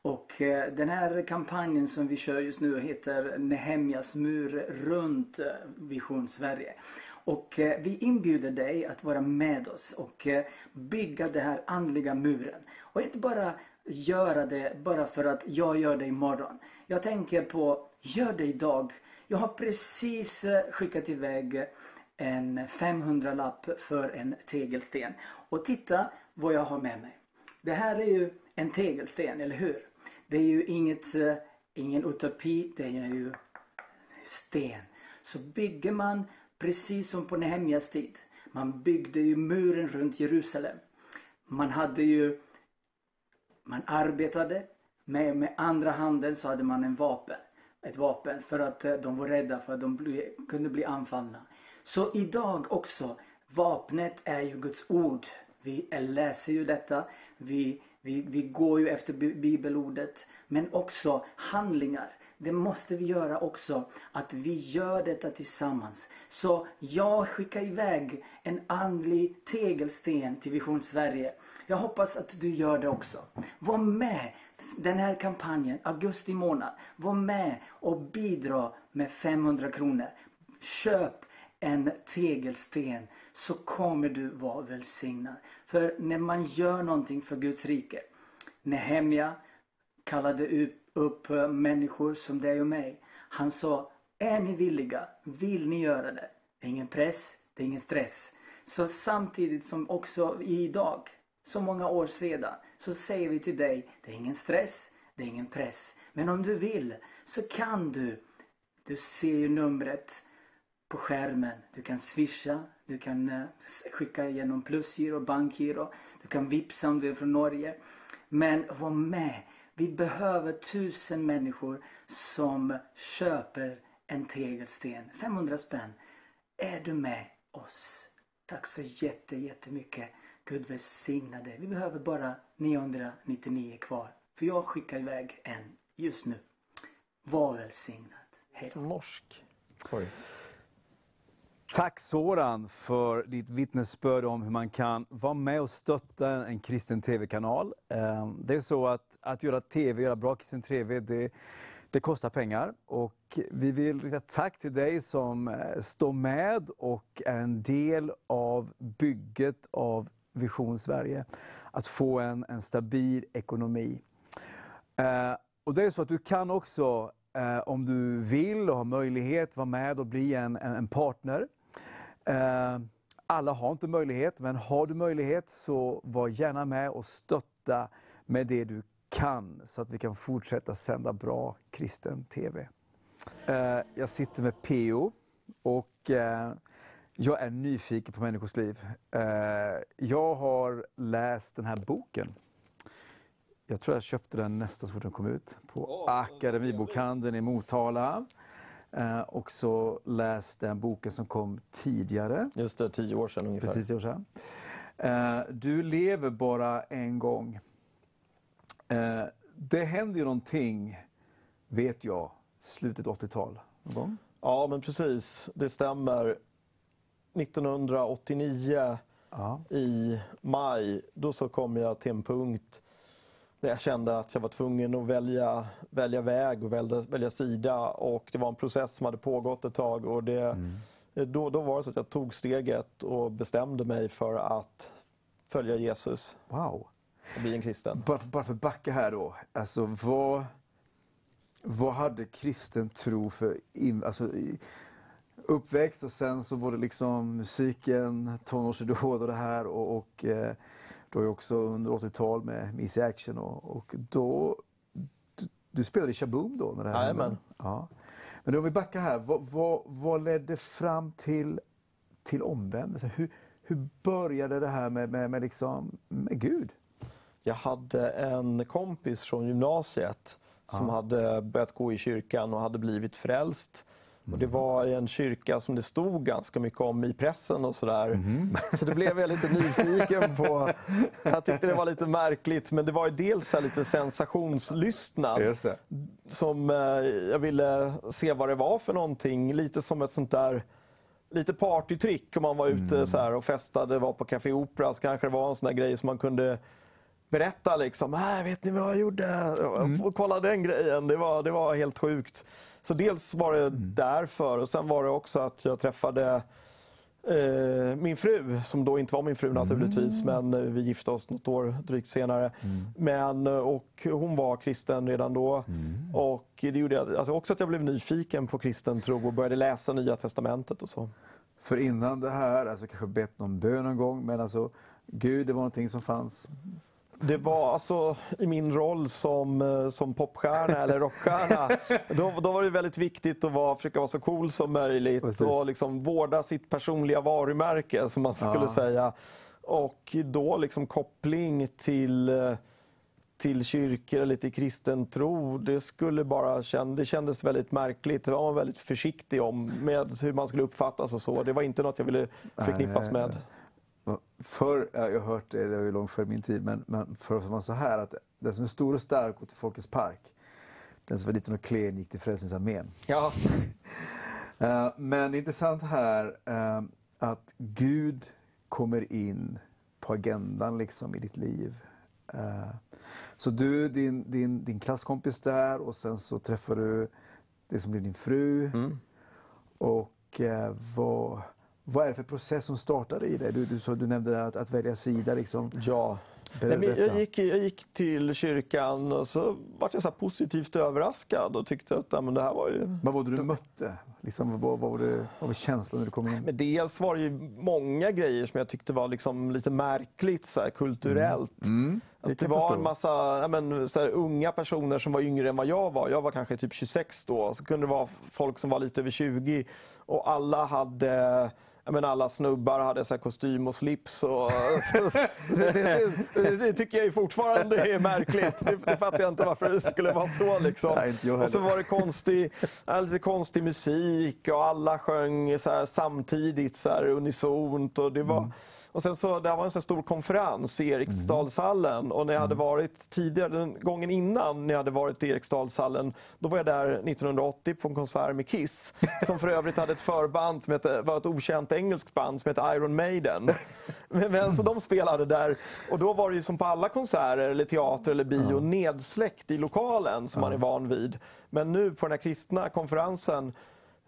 Och eh, den här kampanjen som vi kör just nu heter Nehemjas mur runt eh, Vision Sverige. Och eh, vi inbjuder dig att vara med oss och bygga den här andliga muren. Och inte bara göra det bara för att jag gör det imorgon. Jag tänker på, gör det idag. Jag har precis skickat iväg en 500-lapp för en tegelsten. Och titta vad jag har med mig. Det här är ju en tegelsten, eller hur? Det är ju inget, eh, ingen utopi, det är ju sten. Så bygger man precis som på Nehemjas tid. Man byggde ju muren runt Jerusalem. Man hade ju man arbetade med, med andra handen så hade man en vapen. Ett vapen för att eh, de var rädda för att de bli, kunde bli anfallna. Så idag också, vapnet är ju Guds ord. Vi läser ju detta, vi, vi, vi går ju efter bibelordet. Men också handlingar. Det måste vi göra också, att vi gör detta tillsammans. Så jag skickar iväg en andlig tegelsten till Vision Sverige. Jag hoppas att du gör det också. Var med den här kampanjen, augusti månad. Var med och bidra med 500 kronor. Köp en tegelsten så kommer du vara välsignad. För när man gör någonting för Guds rike. Nehemja kallade upp, upp eh, människor som dig och mig. Han sa, är ni villiga? Vill ni göra det? Det är ingen press, det är ingen stress. Så samtidigt som också idag, så många år sedan, så säger vi till dig, det är ingen stress, det är ingen press. Men om du vill så kan du. Du ser ju numret på skärmen. Du kan swisha, du kan eh, skicka genom plusgiro, bankgiro, du kan vipsa om du är från Norge. Men var med. Vi behöver tusen människor som köper en tegelsten. 500 spänn. Är du med oss? Tack så jätte, jättemycket. Gud välsigna dig. Vi behöver bara 999 kvar. För jag skickar iväg en just nu. Var välsignad. Hej då. Norsk. Sorry. Tack Soran för ditt vittnesbörd om hur man kan vara med och stötta en kristen tv-kanal. Ehm, det är så att, att göra tv, göra bra kristen tv, det, det kostar pengar. Och vi vill rikta tack till dig som eh, står med och är en del av bygget av Vision Sverige. Att få en, en stabil ekonomi. Eh, och det är så att du kan också, eh, om du vill och har möjlighet, vara med och bli en, en partner. Eh, alla har inte möjlighet, men har du möjlighet så var gärna med och stötta med det du kan så att vi kan fortsätta sända bra kristen TV. Eh, jag sitter med PO och eh, jag är nyfiken på människors liv. Jag har läst den här boken jag tror jag köpte den nästan så fort den kom ut på Akademibokhandeln i Motala. Eh, och så läste den boken som kom tidigare, Just det, tio år sedan ungefär. precis tio år sedan. Eh, du lever bara en gång. Eh, det hände ju någonting, vet jag, slutet 80-tal. Någon? Ja, men precis. Det stämmer. 1989 Ja. i maj, då så kom jag till en punkt där jag kände att jag var tvungen att välja, välja väg och välja, välja sida. Och det var en process som hade pågått ett tag. Och det, då, då var det så att jag tog steget och bestämde mig för att följa Jesus Wow. och bli en kristen. Bara, bara för att backa här då. Alltså, vad, vad hade kristen tro för in, alltså, uppväxt och sen så var det liksom musiken, tonårsidol och det här och, och eh, då är också under 80-tal med Miss Action och, och då du, du spelade i Shaboom då? När det här Jajamän. Ja. Men om vi backar här, vad, vad, vad ledde fram till, till omvändelse? Hur, hur började det här med, med, med, liksom, med Gud? Jag hade en kompis från gymnasiet som hade börjat gå i kyrkan och hade blivit frälst. Och det var i en kyrka som det stod ganska mycket om i pressen och sådär. Så det blev jag lite nyfiken på. Jag tyckte det var lite märkligt, men det var ju dels lite sensationslystnad som eh, jag ville se vad det var för någonting. Lite som ett sånt där lite partytrick om man var ute så här och festade, var på Café Opera, så kanske det var en sån där grej som man kunde berätta liksom. Äh, vet ni vad jag gjorde? Och kolla den grejen, det var, det var helt sjukt. Så dels var det därför och sen var det också att jag träffade eh, min fru, som då inte var min fru naturligtvis, men eh, vi gifte oss något år drygt senare. Men, eh, och hon var kristen redan då. Och det gjorde alltså också att jag blev nyfiken på kristen tro och började läsa Nya Testamentet och så. För innan det här, alltså kanske bett någon bön någon gång, men alltså Gud, det var någonting som fanns. Det var alltså i min roll som, eh, som popstjärna eller rockstjärna. Då, då var det väldigt viktigt att vara, försöka vara så cool som möjligt Precis. och liksom vårda sitt personliga varumärke som man skulle Ja. säga. Och då liksom koppling till, eh, till kyrkor eller till kristen tro, det, skulle bara känd, det kändes väldigt märkligt. Det var man väldigt försiktig om med hur man skulle uppfattas och så. Det var inte något jag ville förknippas med. Förr, ja, jag har hört det, det var långt före min tid, men, men förr var man så här att den som är stor och stark går till Folkets park. Den som var liten och klen gick till Frälsningsarmén. Ja. Eh, men intressant här eh, att Gud kommer in på agendan liksom i ditt liv. Eh, så du, din, din, din klasskompis där och sen så träffar du det som blir din fru. Mm. Och vad, vad är det för process som startade i dig? Du, du, så, du nämnde att, att välja sida. Liksom. ja. Nej, jag, gick, jag gick till kyrkan och så var jag så positivt överraskad och tyckte att men det här var ju... Vad var det du mötte? Liksom, vad, vad, var det, vad var känslan när du kom in? Men dels var det ju många grejer som jag tyckte var liksom lite märkligt så här, kulturellt. Mm, det Att det jag var en massa men, så här, unga personer som var yngre än vad jag var. Jag var kanske typ 26 då. Så kunde det vara folk som var lite över 20 och alla hade menar, alla snubbar hade så här kostym och slips. Och, det, det, det, det tycker jag fortfarande är märkligt. Det, det fattar jag inte varför det skulle vara så. Liksom. Nej, och så var det konstig, lite konstig musik och alla sjöng så här, samtidigt så här, unisont. Och det var, Mm. Och sen så, det var en så här stor konferens i Eriksdalshallen och när jag hade Mm. varit tidigare, den gången innan när jag hade varit i Eriksdalshallen, då var jag där 1980 på en konsert med Kiss, som för övrigt hade ett förband som hette, var ett okänt engelskt band som hette Iron Maiden. Men, men, så de spelade där och då var det ju som på alla konserter eller teater eller bio nedsläckt i lokalen som man är van vid. Men nu på den här kristna konferensen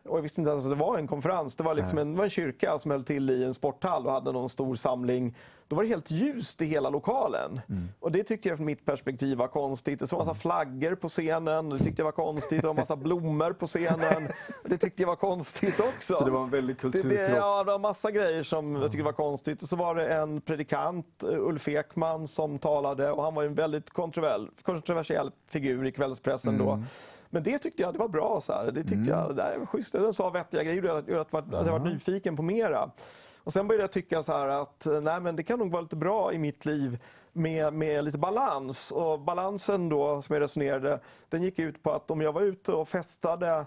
och jag visste inte ens att det var en konferens. Det var, liksom en, det var en kyrka som höll till i en sporthall och hade någon stor samling. Då var det helt ljust i hela lokalen. Mm. Och det tyckte jag från mitt perspektiv var konstigt. Det en massa flaggor på scenen. Det tyckte jag var konstigt. Det var massa blommor på scenen. Det tyckte jag var konstigt också. Så det var en väldig Det, det, kulturkrock. ja, det var massa grejer som jag tyckte var konstigt. Och så var det en predikant, eh, Ulf Ekman, som talade. Och han var en väldigt kontroversiell, kontroversiell figur i kvällspressen Mm. då. Men det tyckte jag det var bra. Så här. Det tyckte jag det var schysst. Den sa vettiga grejer gjorde att, att, att jag var nyfiken på mera. Och sen började jag tycka så här att nej, men det kan nog vara lite bra i mitt liv med, med lite balans. Och balansen då, som jag resonerade, den gick ut på att om jag var ute och festade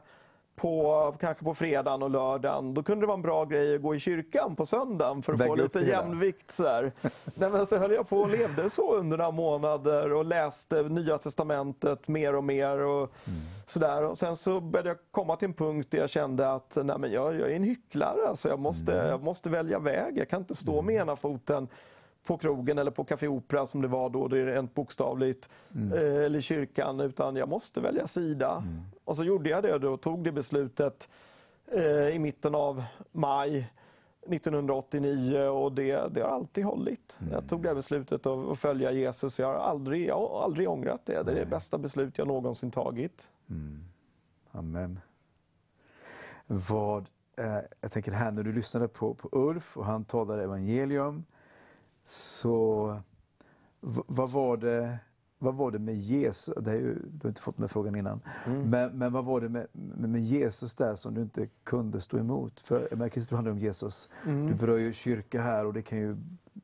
på, kanske på fredagen och lördagen, då kunde det vara en bra grej att gå i kyrkan på söndagen för att Väga få lite jämvikt. Så, här. Nej, men så höll jag på och levde så under några månader och läste Nya Testamentet mer och mer. Och sådär. Och sen så började jag komma till en punkt där jag kände att nej, men jag, jag är en hycklare. Alltså jag, måste, jag måste välja väg. Jag kan inte stå med ena foten på krogen eller på Café Opera som det var då, det är rent bokstavligt, eh, eller kyrkan, utan jag måste välja sida. Och så gjorde jag det och tog det beslutet eh, i mitten av maj 1989 och det, det har alltid hållit. Jag tog det beslutet att följa Jesus. Jag har aldrig, jag har aldrig ångrat det. Det är det bästa beslut jag någonsin tagit. Amen. Vad, eh, jag tänker här när du lyssnade på, på Ulf och han talade evangelium. Så vad, var det, vad var det med Jesus? Det är ju, du har inte fått den frågan innan. Men, men vad var det med, med, Jesus där som du inte kunde stå emot? För det handlar om Jesus. Du berör ju kyrka här och det kan ju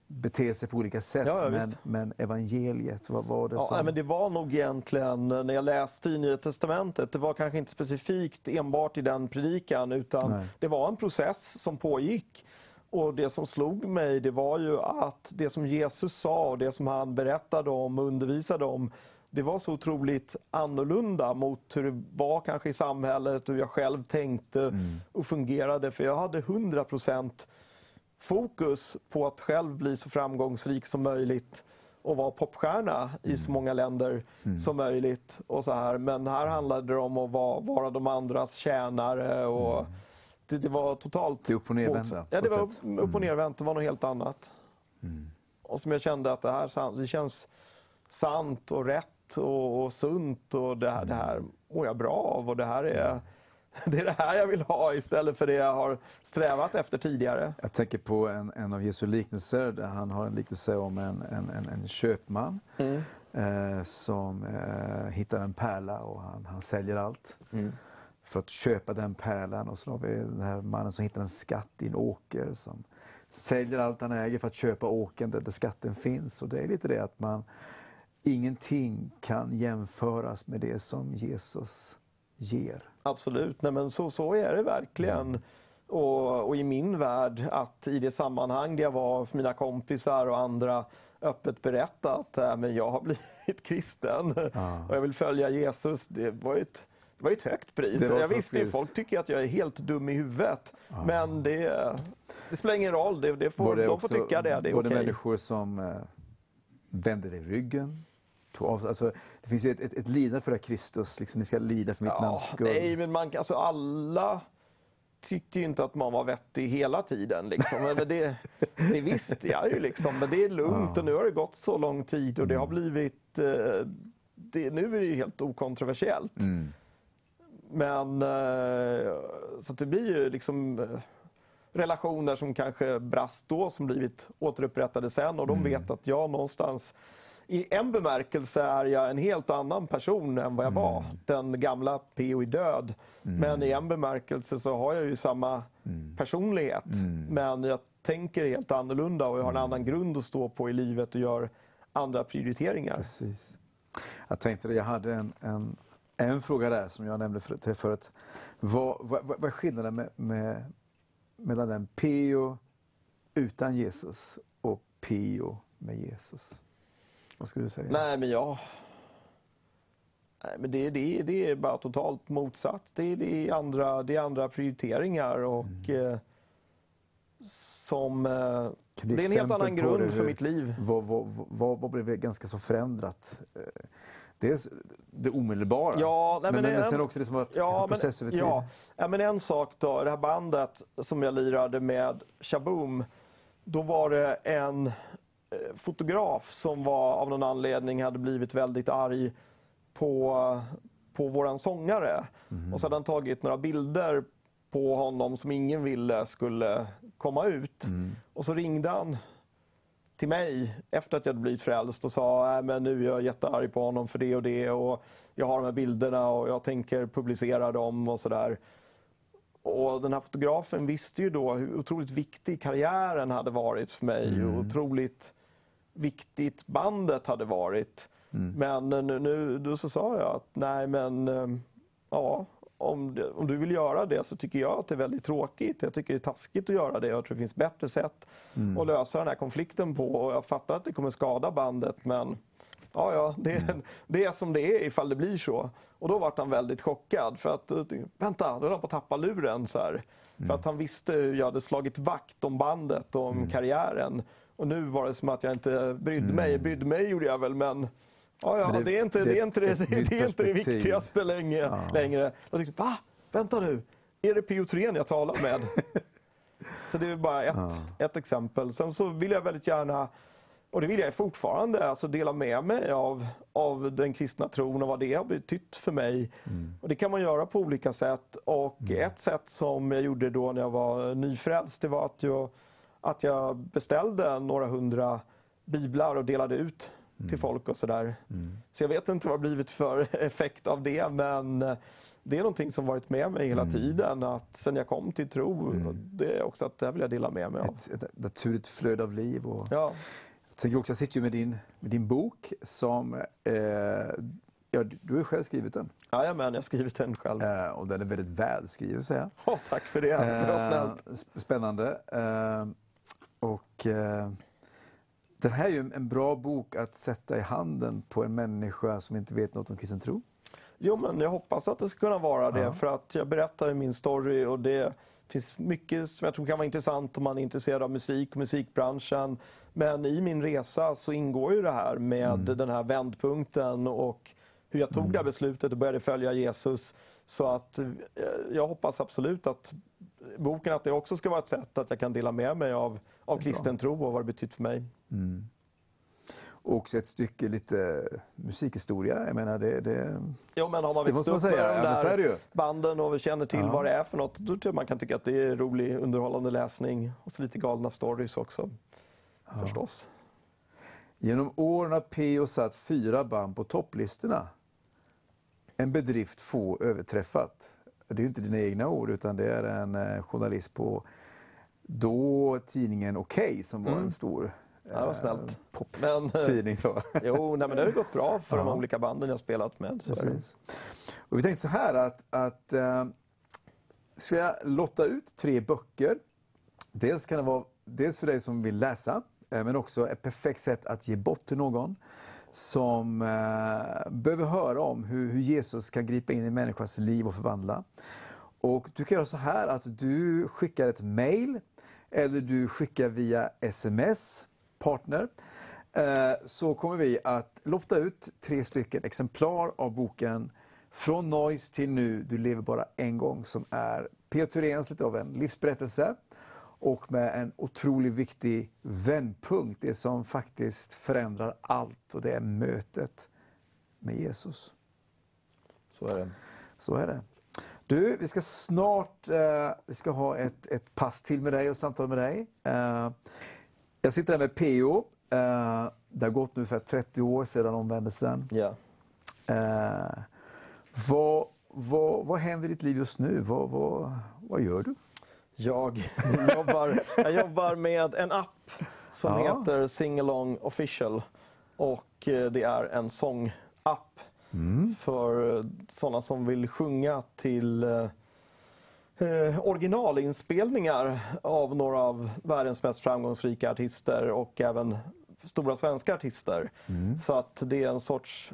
bete sig på olika sätt. Ja, ja, men, men evangeliet, vad var det Ja, som... nej, men det var nog egentligen, när jag läste i Nya Testamentet, det var kanske inte specifikt enbart i den predikan, utan Nej. det var en process som pågick. Och det som slog mig, det var ju att det som Jesus sa och det som han berättade om och undervisade om, det var så otroligt annorlunda mot hur det var kanske i samhället, hur jag själv tänkte och fungerade. För jag hade 100 procent fokus på att själv bli så framgångsrik som möjligt och vara popstjärna i så många länder som möjligt. Och så här. Men här handlade det om att vara, vara de andras tjänare. Och det, det var totalt... Det upp och på Ja, det var. Mm. upp, upp och nervänt. Det var något helt annat. Och som jag kände att det här det känns sant och rätt och, och sunt och det här, det här mår jag bra av och det här är det är det här jag vill ha istället för det jag har strävat efter tidigare. Jag tänker på en, en av Jesu liknelser där han har en liknelse om en, en, en, en köpman eh, som eh, hittar en pärla och han, han säljer allt för att köpa den pärlan. Och så har vi den här mannen som hittar en skatt i en åker som säljer allt han äger för att köpa åkern där, där skatten finns. Och det är lite det att man ingenting kan jämföras med det som Jesus ger. Absolut, Nej, men så, så är det verkligen. Och, och i min värld, att i det sammanhang där jag var för mina kompisar och andra öppet berätta att äh, men jag har blivit kristen och jag vill följa Jesus. Det var ett, det var ju ett högt pris. Jag visste ju, folk tycker att jag är helt dum i huvudet. Men det, det spelar ingen roll, det, det får, det de också- får tycka det. Det är Var det människor som eh, vände dig ryggen? Alltså, det finns ju ett, ett, ett lidande för det Kristus, liksom, ni ska lida för mitt namns skull. Nej, men man, alltså alla tyckte ju inte att man var vettig hela tiden. Liksom. Men det, det visste jag ju, liksom. men det är lugnt och nu har det gått så lång tid och det har blivit... Eh, det, nu är det ju helt okontroversiellt. Mm. Men eh, så det blir ju liksom eh, relationer som kanske brast då som blivit återupprättade sen och de vet att jag någonstans i en bemärkelse är jag en helt annan person än vad jag var. Den gamla P.O. är död. Men i en bemärkelse så har jag ju samma personlighet. Men jag tänker helt annorlunda och jag har en annan grund att stå på i livet och gör andra prioriteringar. Precis. Jag tänkte det, jag hade en, en, en fråga där som jag nämnde för, till förut. Vad, vad, vad är skillnaden med, med, mellan en PO utan Jesus och PO med Jesus? Vad skulle du säga? Nej, men jag... Nej, men det, det, det är bara totalt motsatt. Det, det, är, andra, det är andra prioriteringar och eh, som... Eh, det är en helt annan grund för mitt liv. Vad, vad, vad, vad blev ganska så förändrat? Dels det omedelbara, Ja, nej, men, men men, sen också det som varit Ja en process över tid. ja, ja, men en sak då. Det här bandet som jag lirade med Shaboom. Då var det en eh, fotograf som var, av någon anledning hade blivit väldigt arg på, på våran sångare. Mhm. Och så hade han tagit några bilder på honom som ingen ville skulle komma ut. Mm. Och så ringde han till mig efter att jag blivit frälst och sa äh, men nu är jag jättearg på honom för det och det och jag har de här bilderna och jag tänker publicera dem och sådär. och den här fotografen visste ju då hur otroligt viktig karriären hade varit för mig. Mm. Och otroligt viktigt bandet hade varit. Mm. Men nu, nu då så sa jag att nej men eh, ja, om, det, om du vill göra det så tycker jag att det är väldigt tråkigt. Jag tycker det är taskigt att göra det. Jag tror det finns bättre sätt Mm. att lösa den här konflikten på. Och jag fattar att det kommer skada bandet men ja, ja det, Mm. det är som det är ifall det blir så. Och då var han väldigt chockad för att vänta, då höll han på att tappa luren. Så. Mm. För att han visste hur jag hade slagit vakt om bandet och om Mm. karriären. Och nu var det som att jag inte brydde mig. Brydde mig gjorde jag väl men Ja, ja det- det, är inte det, det- är inte det, det, är inte det viktigaste länge, Ja. längre. Jag tyckte, va? Vänta nu, är det Pio Thorén jag talar med? så det är bara ett, Ja. ett exempel. Sen så vill jag väldigt gärna, och det vill jag fortfarande, alltså dela med mig av, av den kristna tron och vad det har betytt för mig. Mm. Och det kan man göra på olika sätt. Och ett sätt som jag gjorde då när jag var nyfrälst, det var att jag, att jag beställde några hundra biblar och delade ut till folk och sådär. Mm. Så jag vet inte vad det blivit för effekt av det, men eh, det är någonting som varit med mig hela Mm. tiden. Att sen jag kom till tro, Mm. det är också att det vill jag dela med mig av. Ett, ett naturligt flöde av liv. Och... Ja, Jag tänker också, jag sitter ju med din, med din bok som, eh, ja, du har själv skrivit den. Jajamän, jag har skrivit den själv. Eh, och den är väldigt välskriven säger jag. Åh, tack för det, det var Eh, snällt. sp- Spännande. Eh, och den här är ju en- bra bok att sätta i handen på en människa som inte vet något om kristen tro. Jo, men jag hoppas att det ska kunna vara det. Ja. För att jag berättar ju min story och det finns mycket som jag tror kan vara intressant om man är intresserad av musik musikbranschen. Men i min resa så ingår ju det här med Mm. den här vändpunkten och hur jag tog det här beslutet och började följa Jesus. Så att eh, jag hoppas absolut att boken att det också ska vara ett sätt att jag kan dela med mig av, av kristen tro och vad det betytt för mig. Mm. Och också ett stycke lite musikhistoria. Jag menar, det, det, Jo, men har man växt upp med säga. de Ja, där ju. banden och känner till Ja. vad det är för något, då tror man kan tycka att det är rolig, underhållande läsning. Och så lite galna stories också, förstås. Genom åren har P.O. satt fyra band på topplistorna. En bedrift få överträffat. Det är inte dina egna ord utan det är en eh, journalist på då tidningen Okej som var Mm. en stor Ja, det var snällt. poptidning. Men, eh, Så. jo, nej, men det har gått bra för de Ja. olika banden jag spelat med. Och vi tänkte så här att, att eh, ska jag lotta ut tre böcker. Dels kan det vara dels för dig som vill läsa, eh, men också ett perfekt sätt att ge bort till någon som eh, behöver höra om hur, hur Jesus kan gripa in i människans liv och förvandla. Och du kan göra så här att du skickar ett mail eller du skickar via sms, partner. Eh, Så kommer vi att lotta ut tre stycken exemplar av boken Från noise till nu, du lever bara en gång som är P.O. Thuréns lite av en livsberättelse och med en otroligt viktig vändpunkt, det som faktiskt förändrar allt och det är mötet med Jesus. Så är det. Så är det. Du, vi ska snart eh, vi ska ha ett, ett pass till med dig och samtal med dig. Eh, jag sitter här med PO. Eh, det har gått ungefär 30 år sedan omvändelsen. Ja. Eh, vad, vad, vad händer i ditt liv just nu? Vad, vad, vad gör du? Jag, jobbar, jag jobbar med en app som Ja. heter Singalong Official. Och eh, det är en sångapp för eh, sådana som vill sjunga till eh, originalinspelningar av några av världens mest framgångsrika artister och även stora svenska artister. Så att det är en sorts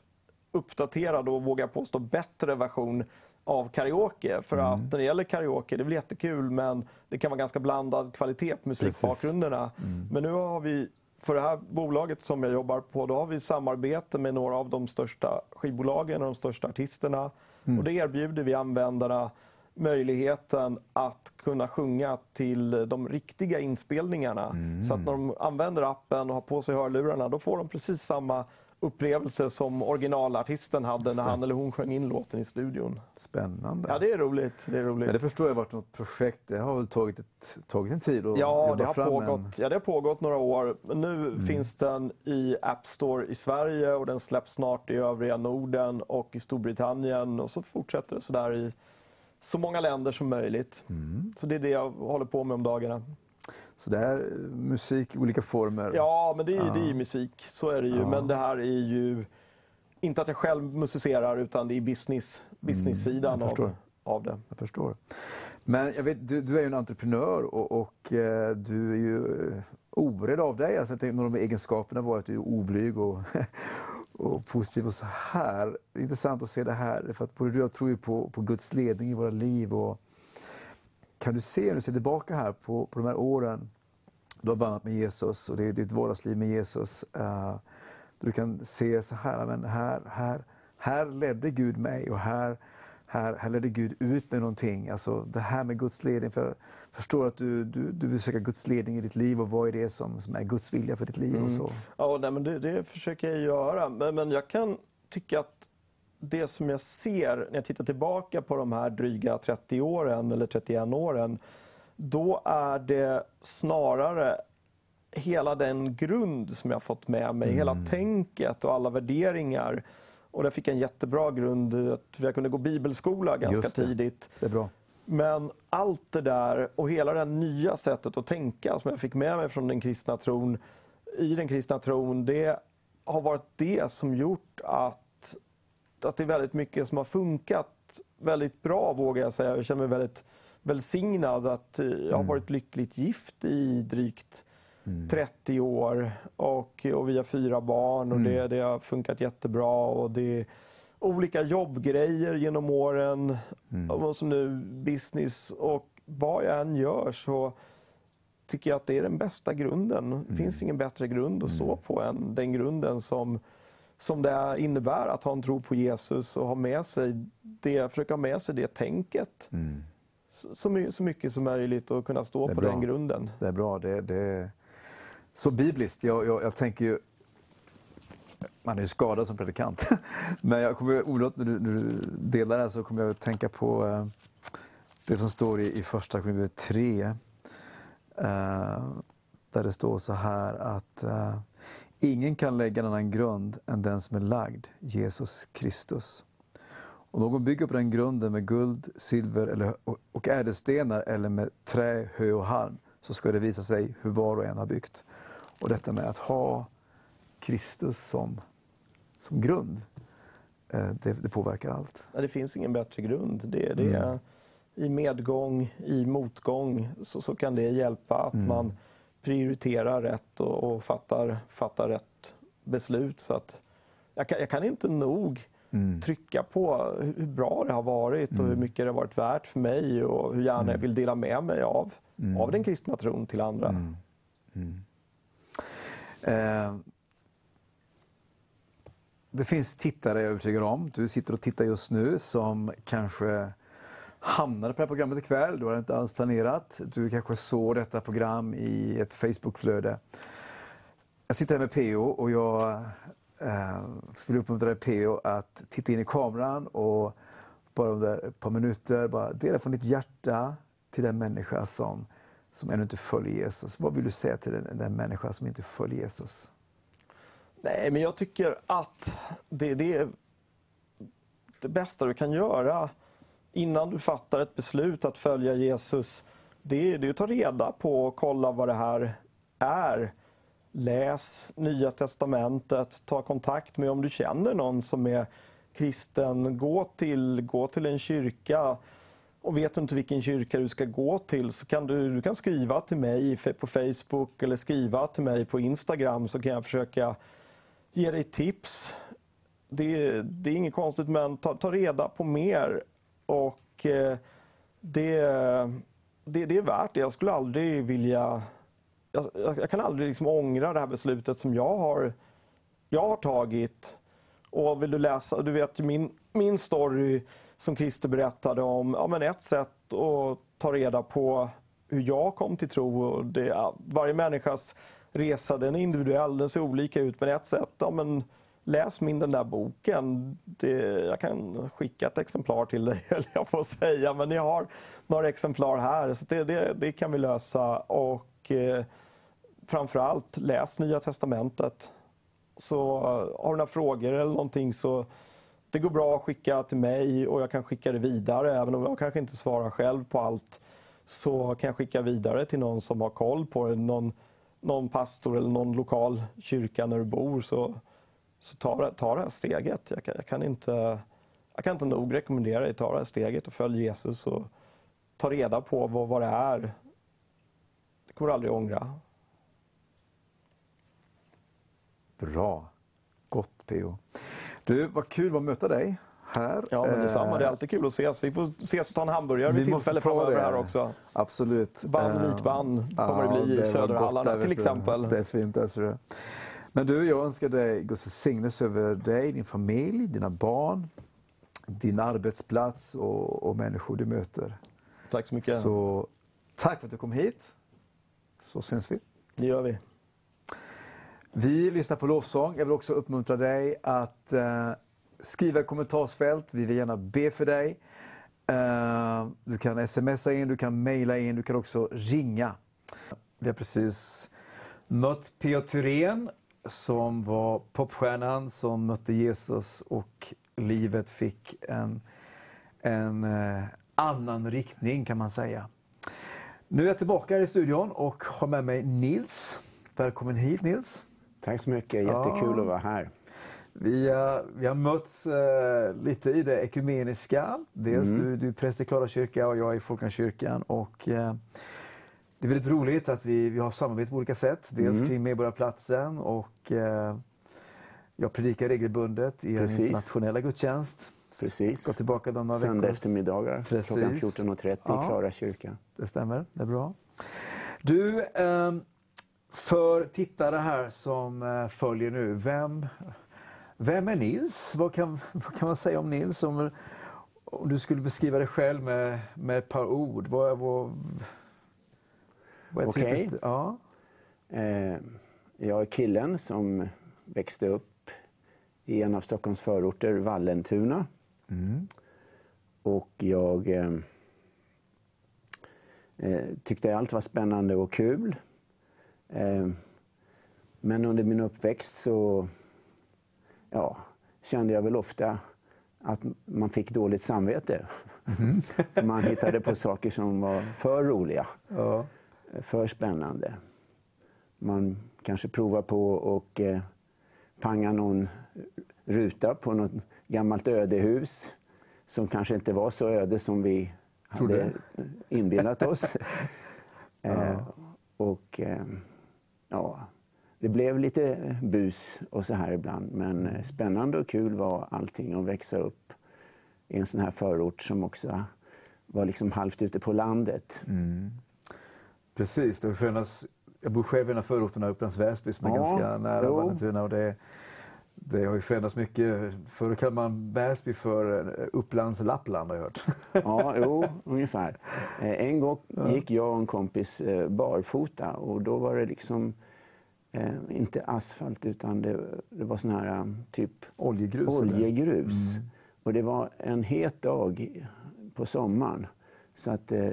uppdaterad och vågar påstå bättre version av karaoke. För att när det gäller karaoke, det är väl jättekul men det kan vara ganska blandad kvalitet på musikbakgrunderna. Men nu har vi, för det här bolaget som jag jobbar på, då har vi samarbete med några av de största skivbolagen och de största artisterna. Och det erbjuder vi användarna möjligheten att kunna sjunga till de riktiga inspelningarna. Så att när de använder appen och har på sig hörlurarna, då får de precis samma upplevelse som originalartisten hade när han eller hon sjöng in låten i studion. Spännande. Ja, det är roligt. Det är roligt. Men det förstår jag har varit något projekt. Det har väl tagit, ett, tagit en tid att Ja, det har, fram pågått, en... ja, det har pågått några år. Nu finns den i App Store i Sverige och den släpps snart i övriga Norden och i Storbritannien. Och så fortsätter det sådär i så många länder som möjligt. Så det är det jag håller på med om dagarna. Så det är musik i olika former. Ja, men det är, det är ju musik. Så är det ju. Men det här är ju inte att jag själv musicerar utan det är business, business-sidan förstår. av, av det. Jag förstår. Men jag vet, du, du är ju en entreprenör och, och eh, du är ju eh, orädd av dig. Alltså, jag tänkte, en av de egenskaperna var att du är oblyg och, och positiv och så här. Det är intressant att se det här, för att både du och jag tror ju på, på Guds ledning i våra liv. Och kan du se, när du ser tillbaka här på, på de här åren, du har vandrat med Jesus och det är ditt vardagsliv med Jesus. uh, du kan se så här, men här, här, här ledde Gud mig och här, här, här ledde Gud ut med någonting. Alltså det här med Guds ledning. För jag förstår att du, du, du vill söka Guds ledning i ditt liv och vad är det som, som är Guds vilja för ditt liv. och så. Ja, nej, men det, det försöker jag göra. Men, men jag kan tycka att det som jag ser när jag tittar tillbaka på de här dryga 30 åren eller 31 åren, då är det snarare hela den grund som jag fått med mig, hela tänket och alla värderingar. Och där fick jag en jättebra grund, att jag kunde gå bibelskola ganska Just det. tidigt. Det är bra. Men allt det där och hela det här nya sättet att tänka som jag fick med mig från den kristna tron, i den kristna tron, det har varit det som gjort att, att det är väldigt mycket som har funkat väldigt bra, vågar jag säga. Jag känner mig väldigt välsignad att eh, jag har varit lyckligt gift i drygt 30 år och, och vi har fyra barn och det, det har funkat jättebra. Och det är olika jobbgrejer genom åren och så nu business. Och vad jag än gör så tycker jag att det är den bästa grunden. Det finns ingen bättre grund att stå på än den grunden som, som det innebär att ha en tro på Jesus och ha med sig det, försöka ha med sig det tänket så, så så mycket som möjligt och kunna stå på bra. den grunden. Det är bra. Det, det så bibliskt. Jag, jag, jag tänker ju... Man är ju skadad som predikant. Men jag kommer Olof, när du, när du delar det här så kommer jag att tänka på eh, det som står i, i första Korinthierbrevet eh, 3. Där det står så här att eh, ingen kan lägga en annan grund än den som är lagd, Jesus Kristus. Om någon bygger på den grunden med guld, silver eller, och- och ädelstenar eller med trä, hö och halm så ska det visa sig hur var och en har byggt. Och detta med att ha Kristus som, som grund, eh, det, det påverkar allt. Ja, det finns ingen bättre grund. Det, det är, I medgång, i motgång så, så kan det hjälpa att man prioriterar rätt och, och fattar, fattar rätt beslut. Så att jag, kan, jag kan inte nog trycka på hur bra det har varit och hur mycket det har varit värt för mig och hur gärna jag vill dela med mig av, av den kristna tron till andra. Eh, det finns tittare, jag är övertygad om, du sitter och tittar just nu, som kanske hamnade på det här programmet ikväll. Du har inte alls planerat. Du kanske såg detta program i ett Facebookflöde. Jag sitter här med PO och jag eh, skulle uppmuntra dig PO att titta in i kameran och bara under ett par minuter bara dela från ditt hjärta till den människa som, som ännu inte följer Jesus. Vad vill du säga till den, den människa som inte följer Jesus? Nej, men jag tycker att det, det är det bästa du kan göra innan du fattar ett beslut att följa Jesus. Det är, det är att ta reda på och kolla vad det här är. Läs Nya Testamentet, ta kontakt med om du känner någon som är kristen. Gå till, gå till en kyrka. Och vet du inte vilken kyrka du ska gå till så kan du, du kan skriva till mig på Facebook eller skriva till mig på Instagram så kan jag försöka ge dig tips. Det, det är inget konstigt men ta, ta reda på mer och eh, det, det, det är värt det. Jag skulle aldrig vilja... Jag, jag kan aldrig liksom ångra det här beslutet som jag har, jag har tagit. Och vill du läsa, du vet min, min story som Christer berättade om, ja, men ett sätt att ta reda på hur jag kom till tro. Och det, ja, varje människas resa den är individuell, den ser olika ut. Men ett sätt, ja, men läs min den där boken. Det, jag kan skicka ett exemplar till dig, eller jag får säga. Men jag har några exemplar här, så det, det, det kan vi lösa. Och eh, framförallt, läs Nya Testamentet. Så eh, har du några frågor eller någonting så det går bra att skicka till mig och jag kan skicka det vidare. Även om jag kanske inte svarar själv på allt så kan jag skicka vidare till någon som har koll på det. Någon, någon pastor eller någon lokal kyrka när du bor. Så, så ta, ta det här steget. Jag kan, jag kan, inte, jag kan inte nog rekommendera dig att ta det här steget och följ Jesus och ta reda på vad, vad det är. Det kommer du aldrig ångra. Bra. Gott PO. Du, vad kul att möta dig här. Ja, men detsamma. Det är alltid kul att ses. Vi får ses och ta en hamburgare vid tillfälle framöver här också. Absolut. Band, vitband kommer ja, det bli i Söderhallarna till exempel. Det är fint. Alltså. Men du, jag önskar dig Guds välsignelse över dig, din familj, dina barn, din arbetsplats och, och människor du möter. Tack så mycket. Så, tack för att du kom hit. Så syns vi. Det gör vi. Vi lyssnar på lovsång. Jag vill också uppmuntra dig att eh, skriva i kommentarsfält. Vi vill gärna be för dig. Eh, du kan smsa in, du kan mejla in, du kan också ringa. Vi har precis mött P.O. Thyrén som var popstjärnan som mötte Jesus och livet fick en, en eh, annan riktning kan man säga. Nu är jag tillbaka här i studion och har med mig Nils. Välkommen hit Nils. Tack så mycket, jättekul ja. att vara här. Vi, uh, vi har mötts uh, lite i det ekumeniska. Dels mm. du, du är präst i Klara kyrka och jag i Folkungakyrkan. Och, uh, det är väldigt roligt att vi, vi har samarbete på olika sätt. Dels mm. kring Medborgarplatsen och jag predikar regelbundet i Precis. den internationella gudstjänst. Precis. Gå tillbaka de några Söndag eftermiddagar Precis. klockan 14.30 i ja, Klara kyrka. Det stämmer, det är bra. Du, um, för tittare här som eh, följer nu, vem, vem är Nils? Vad kan, vad kan man säga om Nils? Om, om du skulle beskriva dig själv med, med ett par ord, vad, vad, vad är okay. typiskt? Ja. Eh, jag är killen som växte upp i en av Stockholms förorter, Vallentuna. Mm. Och jag eh, eh tyckte allt var spännande och kul. Eh, men under min uppväxt så ja, kände jag väl ofta att man fick dåligt samvete. Mm. man hittade på saker som var för roliga, ja. för spännande. Man kanske provar på och eh, panga någon ruta på något gammalt ödehus som kanske inte var så öde som vi hade inbillat oss. ja. eh, och, eh, ja, det blev lite bus och så här ibland. Men spännande och kul var allting att växa upp i en sån här förort som också var liksom halvt ute på landet. Mm. Precis, det förändras, jag bor själv i en av förorterna, Upplands Väsby, som är ja, ganska nära Vallentuna. Och det, det har ju förändrats mycket. Förr kallade man Väsby för eh, Upplands Lappland har jag hört. Ja, jo, ungefär. Eh, en gång gick jag och en kompis barfota och då var det liksom eh, inte asfalt utan det, det var sån här typ oljegrus. oljegrus. Mm. Och det var en het dag på sommaren. Så att eh,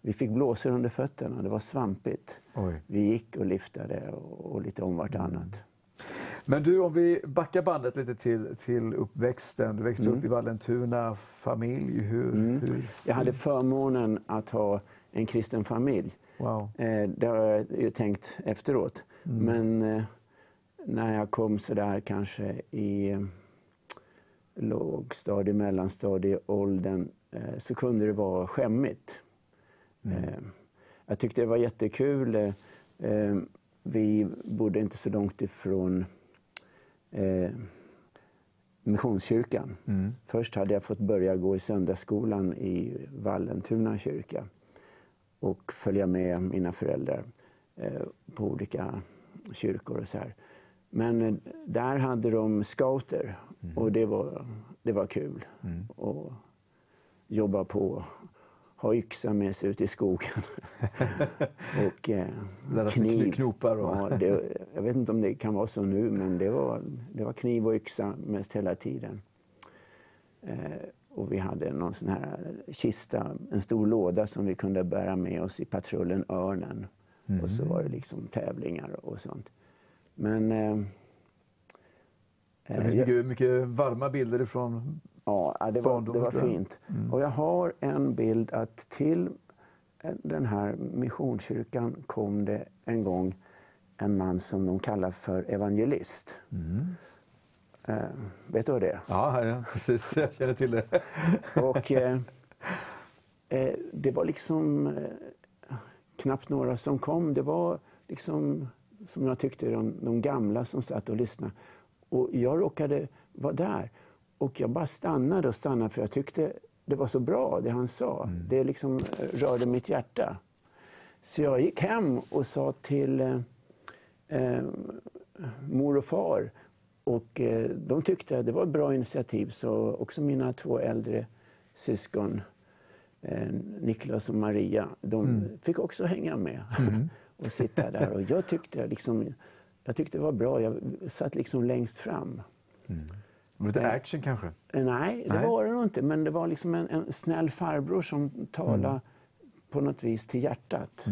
vi fick blåsor under fötterna. Det var svampigt. Oj. Vi gick och liftade och, och lite om vartannat. Mm. Men du, om vi backar bandet lite till, till uppväxten. Du växte mm. upp i Vallentuna, familj. Hur, mm. hur, Jag hade förmånen att ha en kristen familj. Wow. Eh, det har jag ju tänkt efteråt. Mm. Men eh, när jag kom så där kanske i eh, lågstadie, mellanstadieåldern eh, så kunde det vara skämmigt. Mm. Jag tyckte det var jättekul. Vi bodde inte så långt ifrån eh, Missionskyrkan. Mm. Först hade jag fått börja gå i söndagsskolan i Vallentuna kyrka och följa med mina föräldrar eh, på olika kyrkor och så här. Men eh, där hade de scouter mm. och det var, det var kul. Mm. Och jobba på, ha yxa med sig ut i skogen. och eh, Lära kniv. knopar? Och... ja, det, jag vet inte om det kan vara så nu, men det var, det var kniv och yxa mest hela tiden. Eh, och vi hade någon sån här kista, en stor låda som vi kunde bära med oss i patrullen Örnen. Mm. Och så var det liksom tävlingar och sånt. Men eh, Det Eh, finns mycket, mycket varma bilder ifrån... Ja, det var, det var fint. Och jag har en bild att till eh, den här missionskyrkan kom det en gång en man som de kallar för evangelist. Eh, vet du vad det är? Ja, ja, precis. Jag känner till det. Och eh, eh, det var liksom eh, knappt några som kom. Det var liksom, som jag tyckte, de, de gamla som satt och lyssnade. Och jag råkade vara där. Och jag bara stannade och stannade för jag tyckte det var så bra det han sa. Det liksom eh, rörde mitt hjärta. Så jag gick hem och sa till eh, eh, mor och far. Och eh, de tyckte att det var ett bra initiativ. Så också mina två äldre syskon, eh, Niklas och Maria, de fick också hänga med och sitta där. Och jag tyckte, liksom, jag tyckte det var bra. Jag satt liksom längst fram. Lite action kanske? Eh, Nej, det Nej. var det nog inte. Men det var liksom en, en snäll farbror som talade på något vis till hjärtat.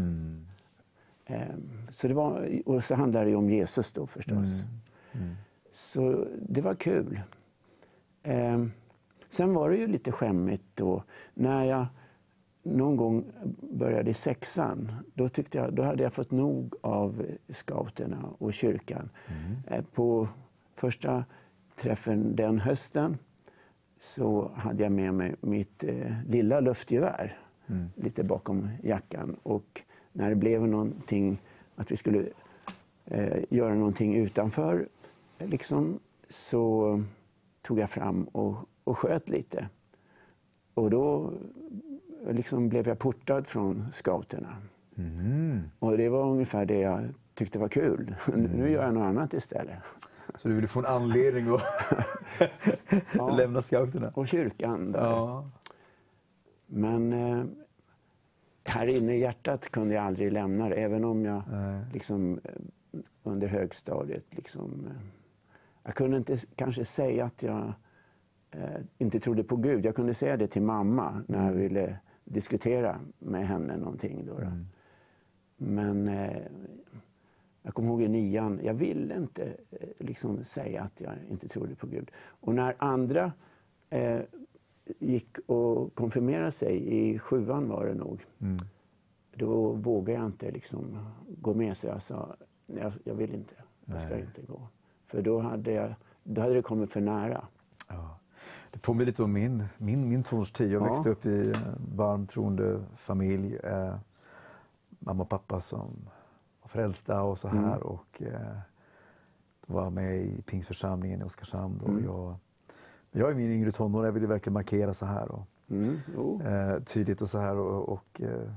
Ehm, Så det var, och så handlade det ju om Jesus då förstås. Så det var kul. Ehm, Sen var det ju lite skämmigt då. När jag någon gång började i sexan, då, tyckte jag, då hade jag fått nog av scouterna och kyrkan. Eh, På första träffen den hösten så hade jag med mig mitt eh, lilla luftgevär lite bakom jackan. Och när det blev någonting, att vi skulle eh, göra någonting utanför, liksom, så tog jag fram och, och sköt lite. Och då liksom blev jag portad från scouterna. Och det var ungefär det jag tyckte var kul. Nu gör jag något annat istället. Så du ville få en anledning att lämna scouterna? Och kyrkan där. Ja. Men eh, här inne i hjärtat kunde jag aldrig lämna det, även om jag Nej. liksom, eh, under högstadiet... Liksom, eh, jag kunde inte kanske säga att jag eh, inte trodde på Gud. Jag kunde säga det till mamma när jag ville diskutera med henne någonting. Då, då. Men eh, jag kommer ihåg i nian, jag ville inte eh, liksom säga att jag inte trodde på Gud. Och när andra eh, gick och konfirmerade sig, i sjuan var det nog, då vågade jag inte liksom gå med. Så jag sa, "Nej, jag, jag vill inte, jag ska Nej. inte gå. För då hade, jag, då hade det kommit för nära. Ja. Det påminner lite om min, min, min tonårstid. Jag Ja. växte upp i en varm troende familj. Eh, mamma och pappa som frälsta och så här. Och, eh, var med i Pingstförsamlingen i Oskarshamn. Och jag, men jag är min yngre tonår. Jag ville verkligen markera så här. Och, Mm, eh, tydligt och så här. Och, och, eh,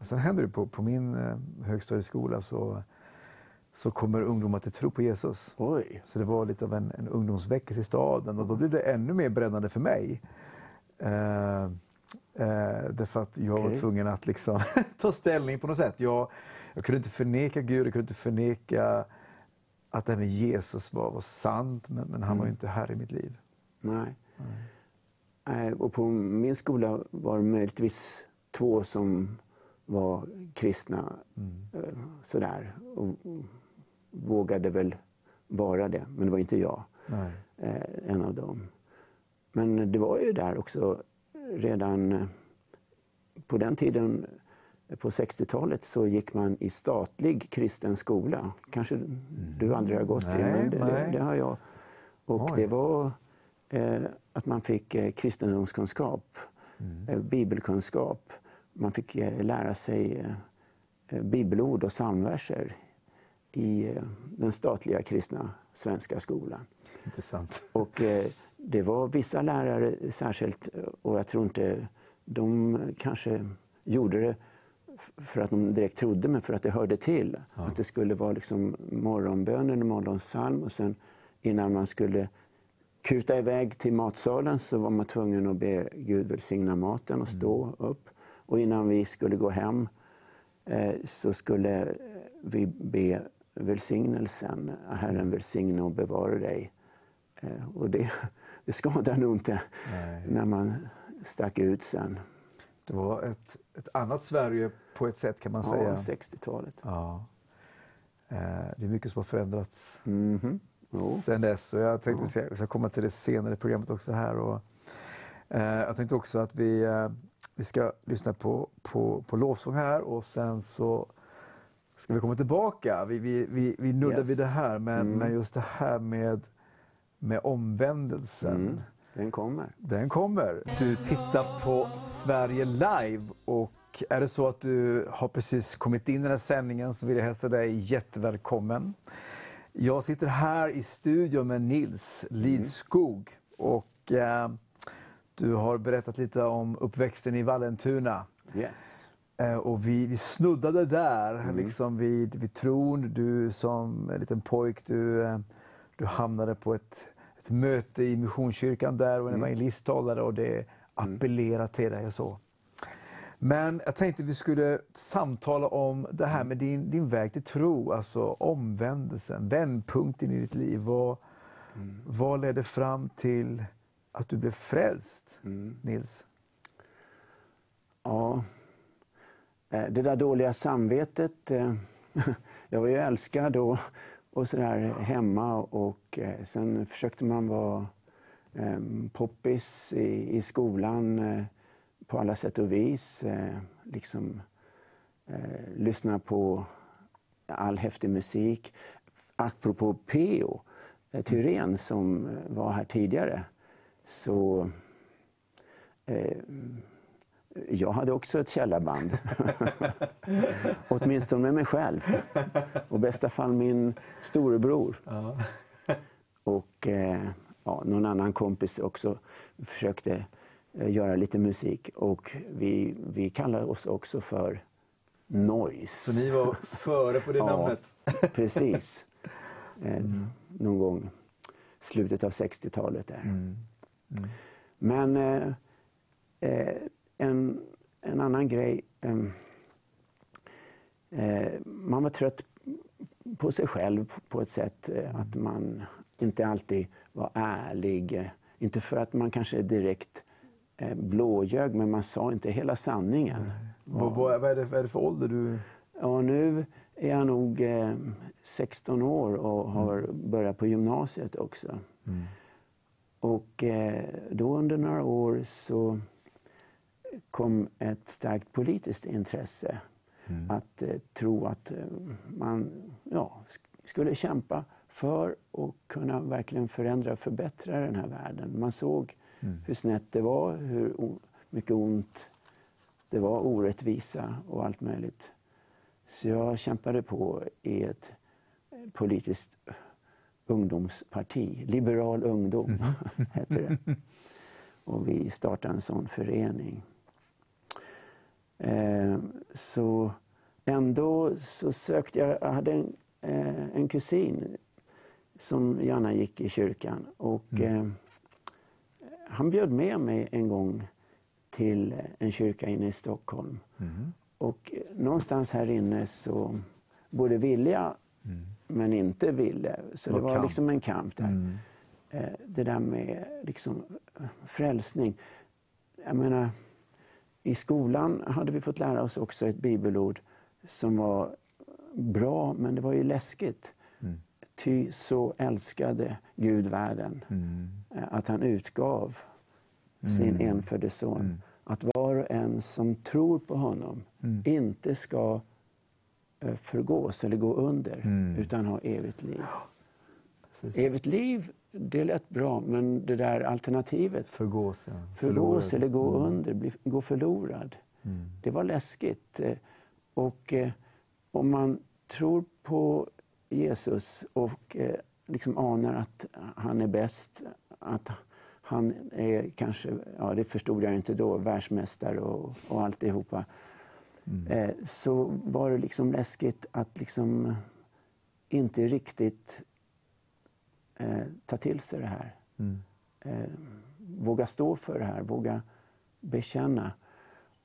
sen händer det på, på min eh, högstadieskola så, så kommer ungdomar till tro på Jesus. Oj. Så det var lite av en, en ungdomsväckelse i staden och då blev det ännu mer brännande för mig. Eh, eh, därför att jag var Okej. tvungen att liksom ta ställning på något sätt. Jag, jag kunde inte förneka Gud, jag kunde inte förneka att det här med Jesus var, var sant, men, men han var ju inte här i mitt liv. Nej. Eh, Och på min skola var det möjligtvis två som var kristna. eh, Sådär. Och vågade väl vara det. Men det var inte jag, Nej. eh, en av dem. Men det var ju där också redan eh, på den tiden, på 60-talet, så gick man i statlig kristen skola. Kanske du aldrig har gått i, Nej, men det, det, det har jag. Och Oj. det var eh, att man fick eh, kristendomskunskap, eh, bibelkunskap. Man fick eh, lära sig eh, bibelord och psalmverser i eh, den statliga kristna svenska skolan. Intressant. Och det var vissa lärare särskilt, och jag tror inte de kanske gjorde det för att de direkt trodde, men för att det hörde till. Att det skulle vara liksom morgonbönen och morgonpsalm och sen innan man skulle kuta iväg till matsalen så var man tvungen att be Gud välsigna maten och stå upp. Och innan vi skulle gå hem eh, så skulle vi be välsignelsen. Herren välsigne och bevara dig. Eh, och det, det skadar nog inte Nej. när man stack ut sen. Det var ett, ett annat Sverige på ett sätt kan man säga. Ja, 60-talet. Ja. Eh, det är mycket som har förändrats Mhm. Jo. sen dess. Och jag tänkte ska, vi ska komma till det senare i programmet också här. Och, eh, jag tänkte också att vi, eh, vi ska lyssna på, på, på lovsång här och sen så ska vi komma tillbaka. Vi, vi, vi, vi nuddar Yes. vid det här, men, Mm. men just det här med, med omvändelsen. Mm. Den kommer. Den kommer. Du tittar på Sverige Live och är det så att du har precis kommit in i den här sändningen så vill jag hälsa dig jättevälkommen. Jag sitter här i studion med Nils Lidskog och eh, du har berättat lite om uppväxten i Vallentuna. Yes. Eh, och vi, vi snuddade där, liksom vid, vid tron. Du som en liten pojk, du, eh, du hamnade på ett, ett möte i Missionskyrkan där och en evangelist talade och det appellerade till dig och så. Men jag tänkte vi skulle samtala om det här med din, din väg till tro, alltså omvändelsen, vändpunkten i ditt liv. Vad, vad ledde fram till att du blev frälst, Nils? Ja, Eh, det där dåliga samvetet. eh, Jag var ju älskad och, och sådär hemma och eh, sen försökte man vara eh, poppis i, i skolan eh, på alla sätt och vis. Eh, liksom eh, lyssna på all häftig musik. Apropå P.O. eh, Thyrén som var här tidigare så eh, jag hade också ett källarband. Åtminstone med mig själv. Och i bästa fall min storebror. Och eh, ja, någon annan kompis också försökte eh, göra lite musik. Och vi, vi kallar oss också för Noise. Så ni var före på det Ja. namnet? Precis. Eh, Någon gång slutet av 60-talet där. Men eh, eh, en, en annan grej. ehm, eh, man var trött på sig själv på- ett sätt. Eh, att man inte alltid var ärlig. Inte för att man kanske direkt eh, blåljög, men man sa inte hela sanningen. Vad, vad, vad, är det, vad är det för ålder du... Ja, nu är jag nog eh, 16 år och har börjat på gymnasiet också. Och eh, då under några år så kom ett starkt politiskt intresse. Att eh, tro att eh, man ja, sk- skulle kämpa för att kunna verkligen förändra och förbättra den här världen. Man såg hur snett det var, hur mycket ont det var, orättvisa och allt möjligt. Så jag kämpade på i ett politiskt ungdomsparti. Liberal ungdom hette det. Och vi startade en sån förening. Eh, så ändå så sökte jag, jag hade en, eh, en kusin som gärna gick i kyrkan. Och eh, han bjöd med mig en gång till en kyrka inne i Stockholm. Och eh, någonstans här inne så både ville jag men inte ville. Så det var kamp. liksom en kamp där. Eh, Det där med liksom eh, frälsning. Jag menar, i skolan hade vi fått lära oss också ett bibelord som var bra, men det var ju läskigt. Ty så älskade Gud världen eh, att han utgav sin enfödde son. Att var och en som tror på honom inte ska eh, förgås eller gå under, utan ha evigt liv. Evigt liv, det lät bra, men det där alternativet, Förgås, ja. förgås eller gå under, bli, gå förlorad. Det var läskigt. Eh, Och eh, om man tror på Jesus och eh, liksom anar att han är bäst, att han är kanske, ja det förstod jag inte då, världsmästare och, och alltihopa. Eh, så var det liksom läskigt att liksom inte riktigt eh, ta till sig det här. Eh, våga stå för det här, våga bekänna.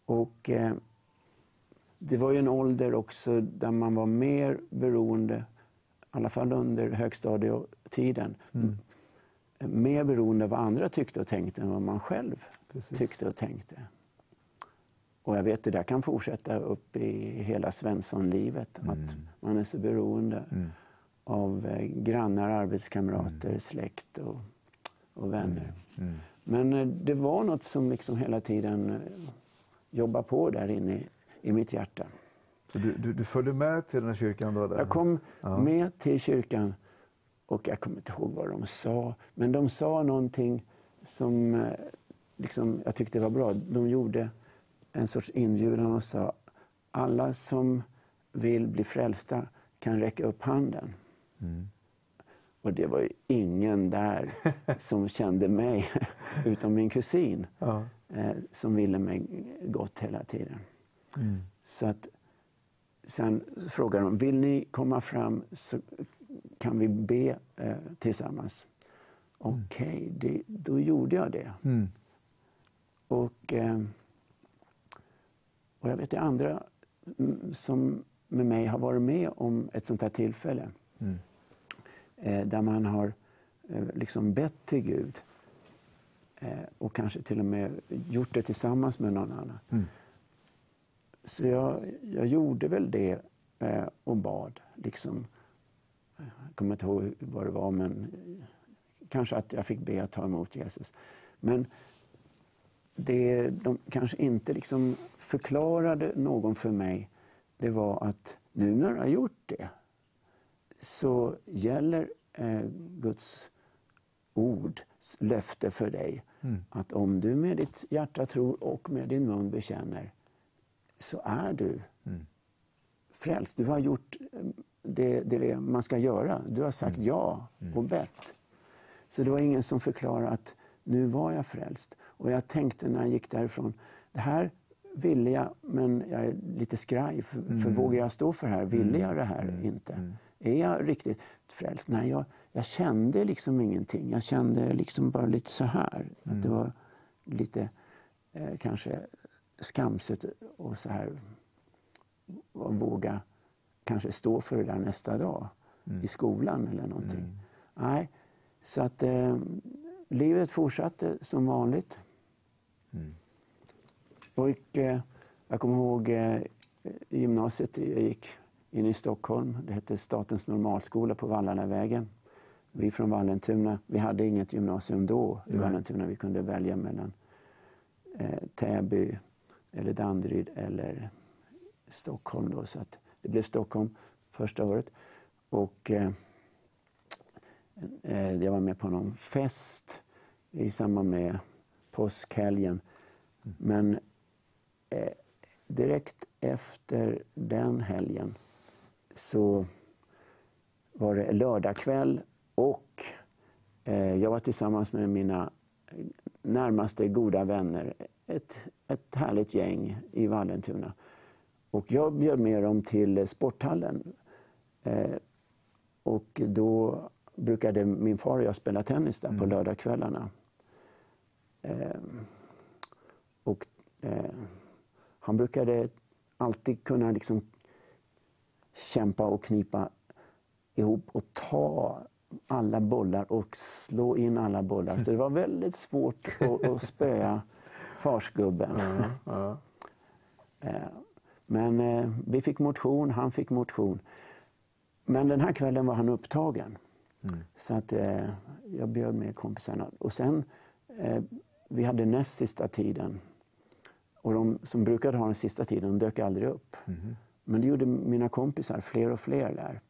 Och eh, det var ju en ålder också där man var mer beroende, i alla fall under högstadietiden, mer beroende av vad andra tyckte och tänkte än vad man själv Precis. tyckte och tänkte. Och jag vet, det där kan fortsätta upp i hela Svenssonlivet, att man är så beroende av eh, grannar, arbetskamrater, släkt och, och vänner. Men eh, det var något som liksom hela tiden eh, jobbade på där inne i, i mitt hjärta. Du, du, du följde med till den här kyrkan? Då, där? Jag kom med till kyrkan och jag kommer inte ihåg vad de sa. Men de sa någonting som liksom, jag tyckte var bra. De gjorde en sorts inbjudan och sa alla som vill bli frälsta kan räcka upp handen. Och det var ju ingen där som kände mig, utom min kusin, Ja. eh, som ville mig gott hela tiden. Så att sen frågade de, vill ni komma fram så kan vi be eh, tillsammans. Okej, det- då gjorde jag det. Mm. Och, eh, och jag vet det andra mm, som med mig har varit med om ett sånt här tillfälle. Mm. Eh, där man har eh, liksom bett till Gud. Eh, och kanske till och med gjort det tillsammans med någon annan. Mm. Så jag, jag gjorde väl det och bad. Liksom. Jag kommer inte ihåg vad det var, men kanske att jag fick be att ta emot Jesus. Men det de kanske inte liksom förklarade någon för mig, det var att nu när du har gjort det så gäller eh, Guds ords löfte för dig. Att om du med ditt hjärta tror och med din mun bekänner så är du frälst. Du har gjort eh, det, det man ska göra. Du har sagt ja och bett. Så det var ingen som förklarade att nu var jag frälst. Och jag tänkte när jag gick därifrån, det här ville jag, men jag är lite skraj. För, för vågar jag stå för det här? Ville jag det här? Inte. Är jag riktigt frälst? Nej, jag, jag kände liksom ingenting. Jag kände liksom bara lite så här. Att det var lite eh, kanske skamset och så här och våga kanske stå för det där nästa dag i skolan eller någonting. Nej, så att eh, livet fortsatte som vanligt. Och eh, jag kommer ihåg eh, i gymnasiet, jag gick in i Stockholm. Det hette Statens normalskola på Vallalavägen. Vi från Vallentuna, vi hade inget gymnasium då i Vallentuna. Vi kunde välja mellan eh, Täby eller Danderyd eller Stockholm. Då, så att det blev Stockholm första året. Och eh, eh, jag var med på någon fest i samband med påskhelgen. Men eh, direkt efter den helgen så var det lördagkväll och eh, jag var tillsammans med mina närmaste goda vänner. Ett, ett härligt gäng i Vallentuna. Och jag bjöd med dem till sporthallen. Eh, och då brukade min far och jag spela tennis där på lördagskvällarna. Eh, och han brukade alltid kunna liksom kämpa och knipa ihop och ta alla bollar och slå in alla bollar. Så det var väldigt svårt att, att spöa farsgubben. Eh, Men eh, vi fick motion, han fick motion. Men den här kvällen var han upptagen. Så att eh, jag bjöd med kompisarna. Och sen, vi hade näst sista tiden. Och de som brukade ha den sista tiden de dök aldrig upp. Men det gjorde mina kompisar, fler och fler där.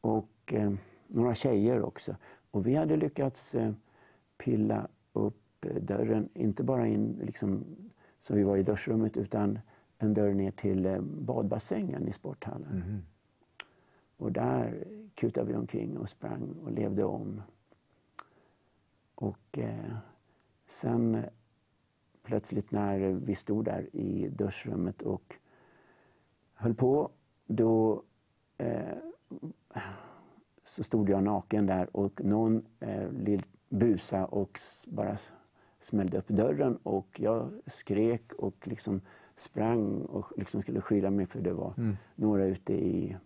Och eh, några tjejer också. Och vi hade lyckats eh, pilla upp eh, dörren, inte bara in liksom, så vi var i duschrummet, utan en dörr ner till eh, badbassängen i sporthallen. Och där kutade vi omkring och sprang och levde om. Och eh, sen eh, plötsligt när vi stod där i duschrummet och höll på, då eh, så stod jag naken där och någon eh, lill busa och bara smällde upp dörren och jag skrek och liksom sprang och liksom skulle skydda mig för det var några ute i,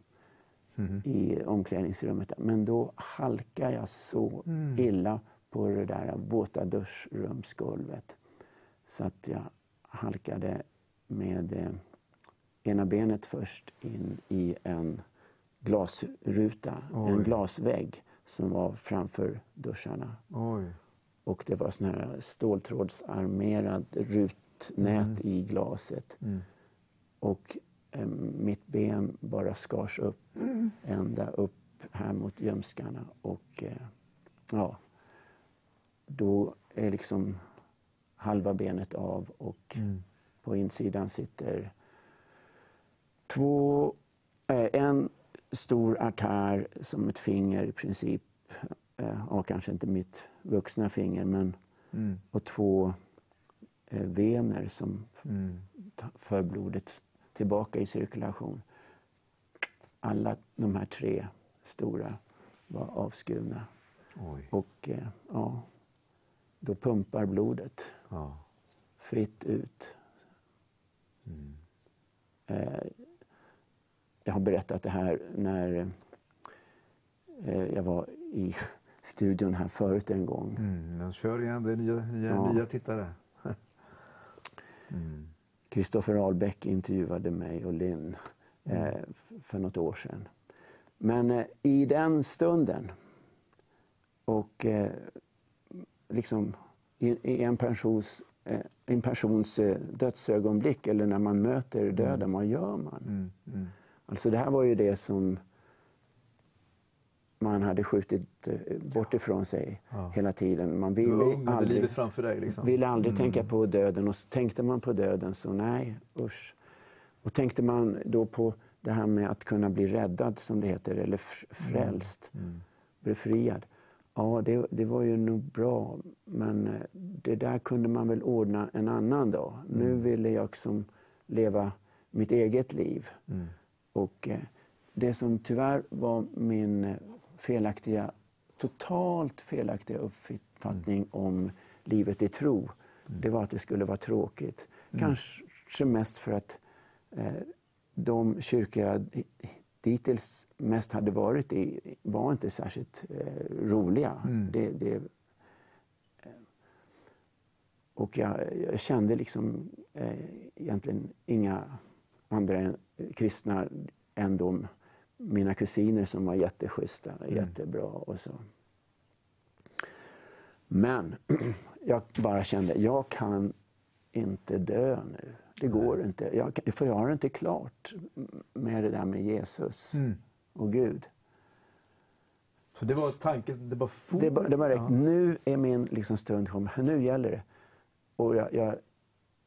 i omklädningsrummet. Men då halkade jag så illa på det där våta duschrumsgolvet så att jag halkade med eh, ena benet först in i en glasruta, Oj. en glasvägg som var framför duscharna. Oj. Och det var sån här ståltrådsarmerad rutnät i glaset. Mm. Och eh, mitt ben bara skars upp ända upp här mot ljumskarna. Och eh, ja, då är liksom halva benet av och Mm. på insidan sitter två, eh, en stor artär som ett finger i princip. Eh, ja, kanske inte mitt vuxna finger, men Mm. och två eh, vener som Mm. för blodet tillbaka i cirkulation. Alla de här tre stora var avskurna. Oj. Och ja, då pumpar blodet Ja. fritt ut. Mm. Eh, jag har berättat det här när eh, jag var i studion här förut en gång. Mm. Men kör igen, det är nya, nya, Ja. nya tittare. mm. Kristoffer Ahlbäck intervjuade mig och Linn eh, för något år sedan. Men eh, i den stunden och eh, liksom i, i en persons, en persons dödsögonblick eller när man möter döden, vad gör man? Mm. Mm. Alltså det här var ju det som man hade skjutit eh, bort ifrån sig Ja. hela tiden. Man ville ung, aldrig, dig. Liksom. ville aldrig tänka på döden och tänkte man på döden så nej, usch. Och tänkte man då på det här med att kunna bli räddad som det heter, eller f- frälst, Mm. befriad. Ja, det, det var ju nog bra, men eh, det där kunde man väl ordna en annan dag. Nu ville jag som leva mitt eget liv. Mm. Och eh, det som tyvärr var min eh, felaktiga, totalt felaktiga uppfattning om livet i tro, det var att det skulle vara tråkigt. Kanske mest för att eh, de kyrkor jag di- dittills mest hade varit i var inte särskilt eh, roliga. Mm. Det, det, och jag, jag kände liksom eh, egentligen inga andra kristna än de, mina kusiner som var jätteschyssta, jättebra och så. Men jag bara kände, jag kan inte dö nu. Det går inte. Jag, för jag har inte klart med det där med Jesus Mm. och Gud. Så det var tanken, det bara for? Det, det var direkt, Ja. nu är min liksom stund kom, nu gäller det. Och jag, jag,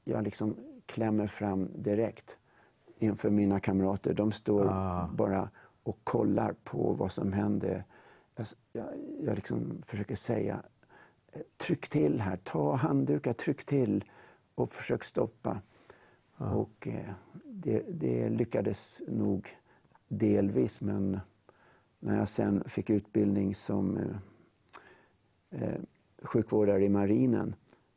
jag liksom klämmer fram direkt inför mina kamrater. De står Ah. bara och kollar på vad som händer. Jag, jag, jag liksom försöker säga, tryck till här, ta handdukar, tryck till och försök stoppa. Och eh, det, det lyckades nog delvis, men när jag sen fick utbildning som eh, eh, sjukvårdare i marinen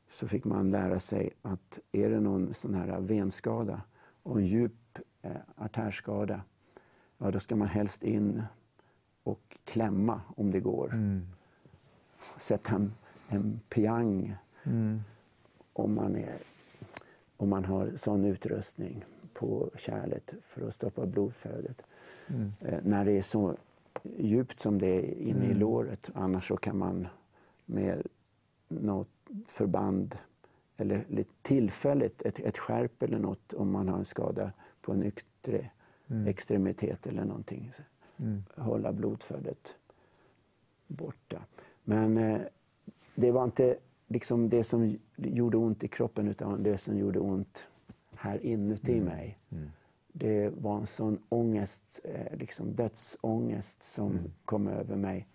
så fick man lära sig att är det någon sån här venskada och en djup artärskada, ja då ska man helst in och klämma om det går. Mm. Sätta en, en piang Mm. om man, är, om man har sån utrustning på kärlet för att stoppa blodflödet. Mm. Eh, när det är så djupt som det är inne i låret. Annars så kan man med något förband eller tillfälligt, ett, ett skärp eller något om man har en skada på en yttre extremitet eller någonting. Mm. Hålla blodflödet borta. Men eh, det var inte liksom det som gjorde ont i kroppen utan det som gjorde ont här inuti mig. Mm. Det var en sån ångest, eh, liksom dödsångest som kom över mig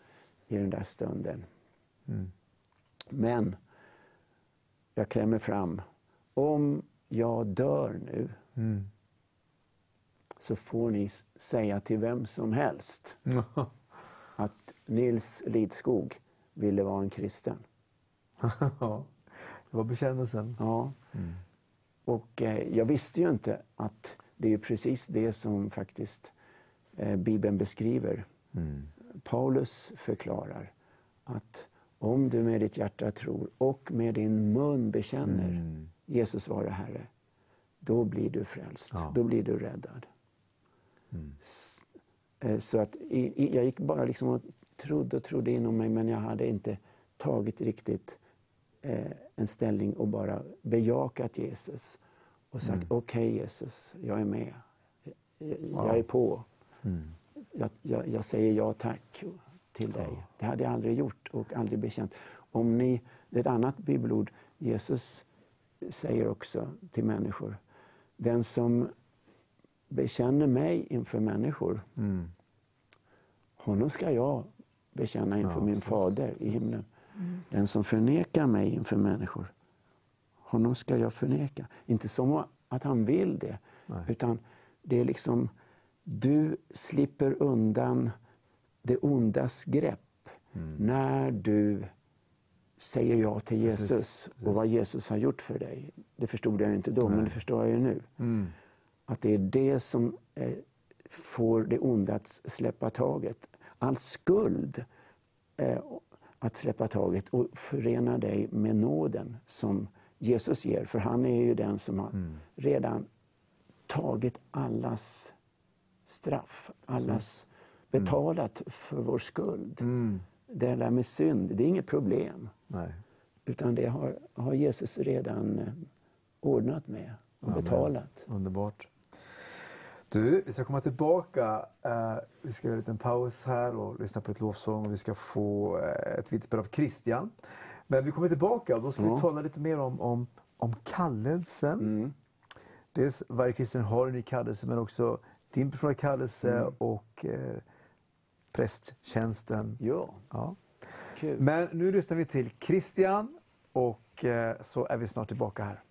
i den där stunden. Mm. Men jag klämmer fram. Om jag dör nu Mm. Så får ni säga till vem som helst att Nils Lidskog ville vara en kristen. ja. Det var bekännelsen. Ja. Och eh, jag visste ju inte att det är precis det som faktiskt eh, Bibeln beskriver. Mm. Paulus förklarar att om du med ditt hjärta tror och med din mun bekänner Mm. Jesus vara Herre, då blir du frälst. Ja. Då blir du räddad. Mm. Eh, så att jag gick bara liksom och trodde och trodde inom mig men jag hade inte tagit riktigt eh, en ställning och bara bejakat Jesus och sagt okej okay, Jesus, jag är med. Jag, jag är på. Jag, jag, jag säger ja tack till dig. Det hade jag aldrig gjort och aldrig bekänt. Om ni, det är ett annat bibelord, Jesus säger också till människor, den som bekänner mig inför människor, mm. honom ska jag bekänna inför ja, min precis. fader i himlen. Mm. Den som förnekar mig inför människor, honom ska jag förneka. Inte som att han vill det, Nej. utan det är liksom, du slipper undan det ondas grepp mm. när du säger ja till Jesus precis, precis. och vad Jesus har gjort för dig. Det förstod jag inte då, Nej. men det förstår jag ju nu. Mm. Att det är det som eh, får det onda att släppa taget. All skuld eh, att släppa taget och förena dig med nåden som Jesus ger. För han är ju den som har mm. redan tagit allas straff, allas mm. betalat för vår skuld. Mm. Det där med synd, det är inget problem. Nej. Utan det har, har Jesus redan eh, ordnat med och Amen. betalat. Underbart. Du, vi ska komma tillbaka. Uh, vi ska göra en liten paus här och lyssna på ett lovsång och vi ska få uh, ett vittnesbörd av Christian. Men vi kommer tillbaka och då ska mm. vi tala lite mer om, om, om kallelsen. Mm. Dels varje kristen har en ny kallelse men också din personliga kallelse mm. och uh, prästtjänsten. Ja. ja. Kul. Men nu lyssnar vi till Christian och så är vi snart tillbaka här.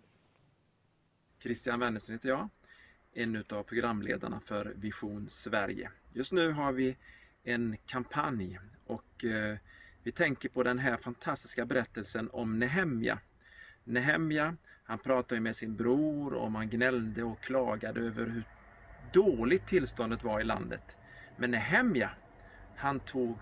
Christian Wennersen heter jag en av programledarna för Vision Sverige. Just nu har vi en kampanj och eh, vi tänker på den här fantastiska berättelsen om Nehemja. Nehemja, han pratade med sin bror och man gnällde och klagade över hur dåligt tillståndet var i landet. Men Nehemja, han tog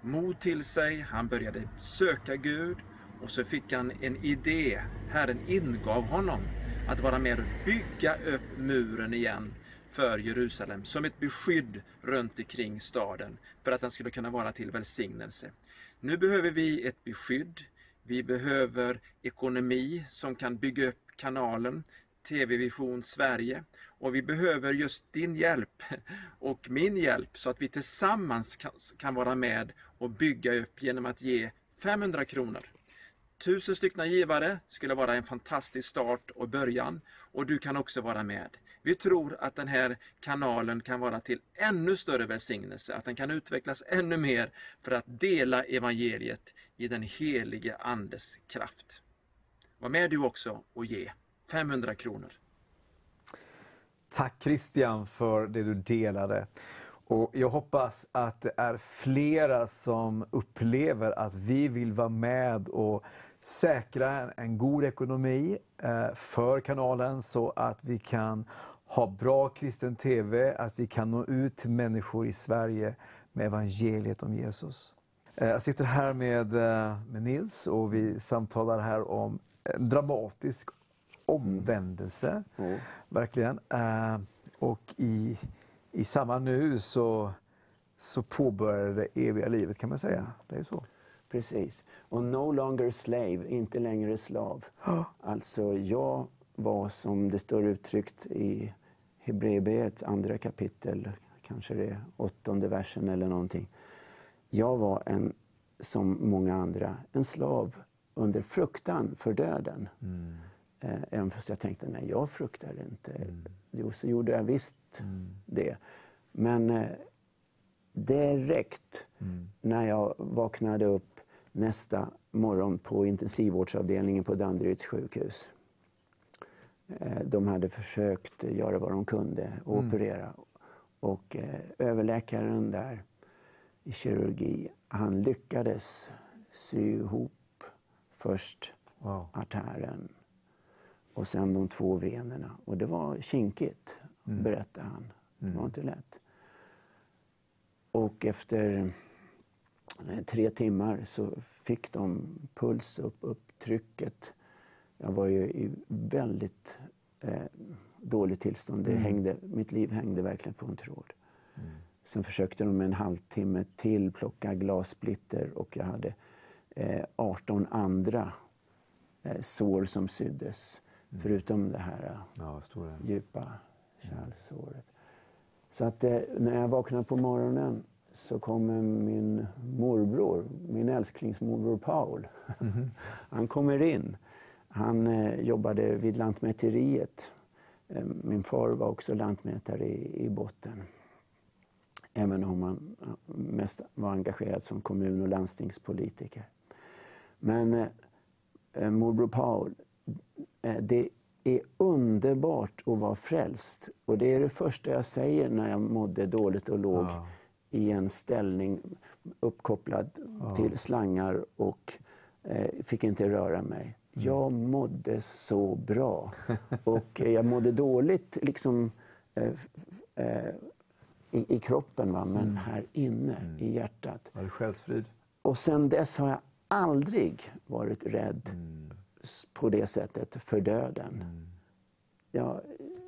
mod till sig, han började söka Gud och så fick han en idé. Herren ingav honom att vara med och bygga upp muren igen för Jerusalem som ett beskydd runt omkring staden för att den skulle kunna vara till välsignelse. Nu behöver vi ett beskydd. Vi behöver ekonomi som kan bygga upp kanalen TV Vision Sverige och vi behöver just din hjälp och min hjälp så att vi tillsammans kan vara med och bygga upp genom att ge 500 kronor Tusen stycken givare skulle vara en fantastisk start och början och du kan också vara med. Vi tror att den här kanalen kan vara till ännu större välsignelse, att den kan utvecklas ännu mer för att dela evangeliet i den helige Andes kraft. Var med du också och ge 500 kronor. Tack Christian för det du delade. Och jag hoppas att det är flera som upplever att vi vill vara med och säkra en god ekonomi eh, för kanalen så att vi kan ha bra kristen TV, att vi kan nå ut till människor i Sverige med evangeliet om Jesus. Eh, jag sitter här med, eh, med Nils och vi samtalar här om en dramatisk omvändelse. Mm. Verkligen. Och i, i samma nu så, så påbörjade det eviga livet kan man säga. Det är så. Precis. Och no longer slave, inte längre slav. Oh. Alltså, jag var som det står uttryckt i Hebreerbrevets andra kapitel, kanske det åttonde versen eller någonting. Jag var en, som många andra, en slav under fruktan för döden. Mm. Eh, även fast jag tänkte, nej jag fruktar inte. Mm. Jo, så gjorde jag visst mm. det. Men eh, direkt mm. när jag vaknade upp nästa morgon på intensivvårdsavdelningen på Danderyds sjukhus. Eh, de hade försökt göra vad de kunde och mm. operera. Och eh, överläkaren där i kirurgi, han lyckades sy ihop först wow. artären och sen de två venerna. Och det var kinkigt, mm. berättade han. Det var mm. inte lätt. Och efter tre timmar så fick de puls upp, upp trycket. Jag var ju i väldigt eh, dåligt tillstånd. Det mm. hängde, mitt liv hängde verkligen på en tråd. Mm. Sen försökte de en halvtimme till plocka glassplitter och jag hade eh, 18 andra eh, sår som syddes. Förutom det här eh, Ja, djupa kärlsåret. Så att eh, när jag vaknade på morgonen så kommer min morbror, min älsklingsmorbror Paul. Han kommer in. Han eh, jobbade vid Lantmäteriet. Eh, min far var också lantmätare i, i botten. Även om han mest var engagerad som kommun och landstingspolitiker. Men eh, eh, morbror Paul, eh, det är underbart att vara frälst. Och det är det första jag säger när jag mådde dåligt och låg Ja. I en ställning uppkopplad till slangar och eh, fick inte röra mig. Jag mådde så bra. Och eh, jag mådde dåligt liksom, eh, eh, i, i kroppen, va? men här inne i hjärtat. Var det själsfrid? Och sen dess har jag aldrig varit rädd s- på det sättet för döden. Jag,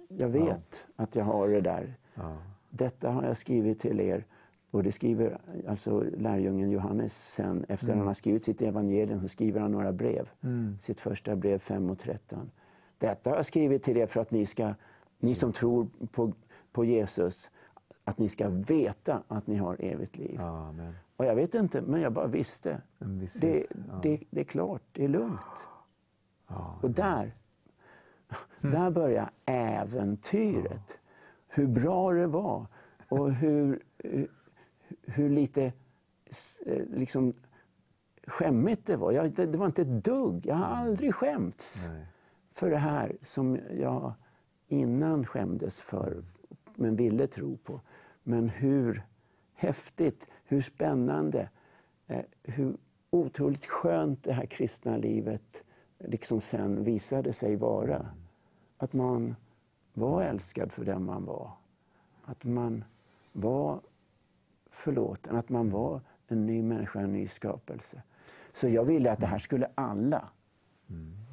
jag vet att jag har det där. Ja. Detta har jag skrivit till er. Och det skriver alltså lärjungen Johannes sen. Efter han har skrivit sitt evangelium så skriver han några brev. Sitt första brev 5 och 13. Detta har jag skrivit till er för att ni, ska, ni som tror på, på Jesus, att ni ska veta att ni har evigt liv. Ja, men. Och jag vet inte, men jag bara visste. Det, det, det är klart, det är lugnt. Ja, Och där, där börjar äventyret. Hur bra det var och hur, hur, lite eh, liksom, skämmigt det var. Jag, det, det var inte ett dugg. Jag har aldrig skämts Nej. för det här som jag innan skämdes för, men ville tro på. Men hur häftigt, hur spännande, eh, hur otroligt skönt det här kristna livet liksom sen visade sig vara. Att man var älskad för den man var. Att man var förlåten, att man var en ny människa, en ny skapelse. Så jag ville att det här skulle alla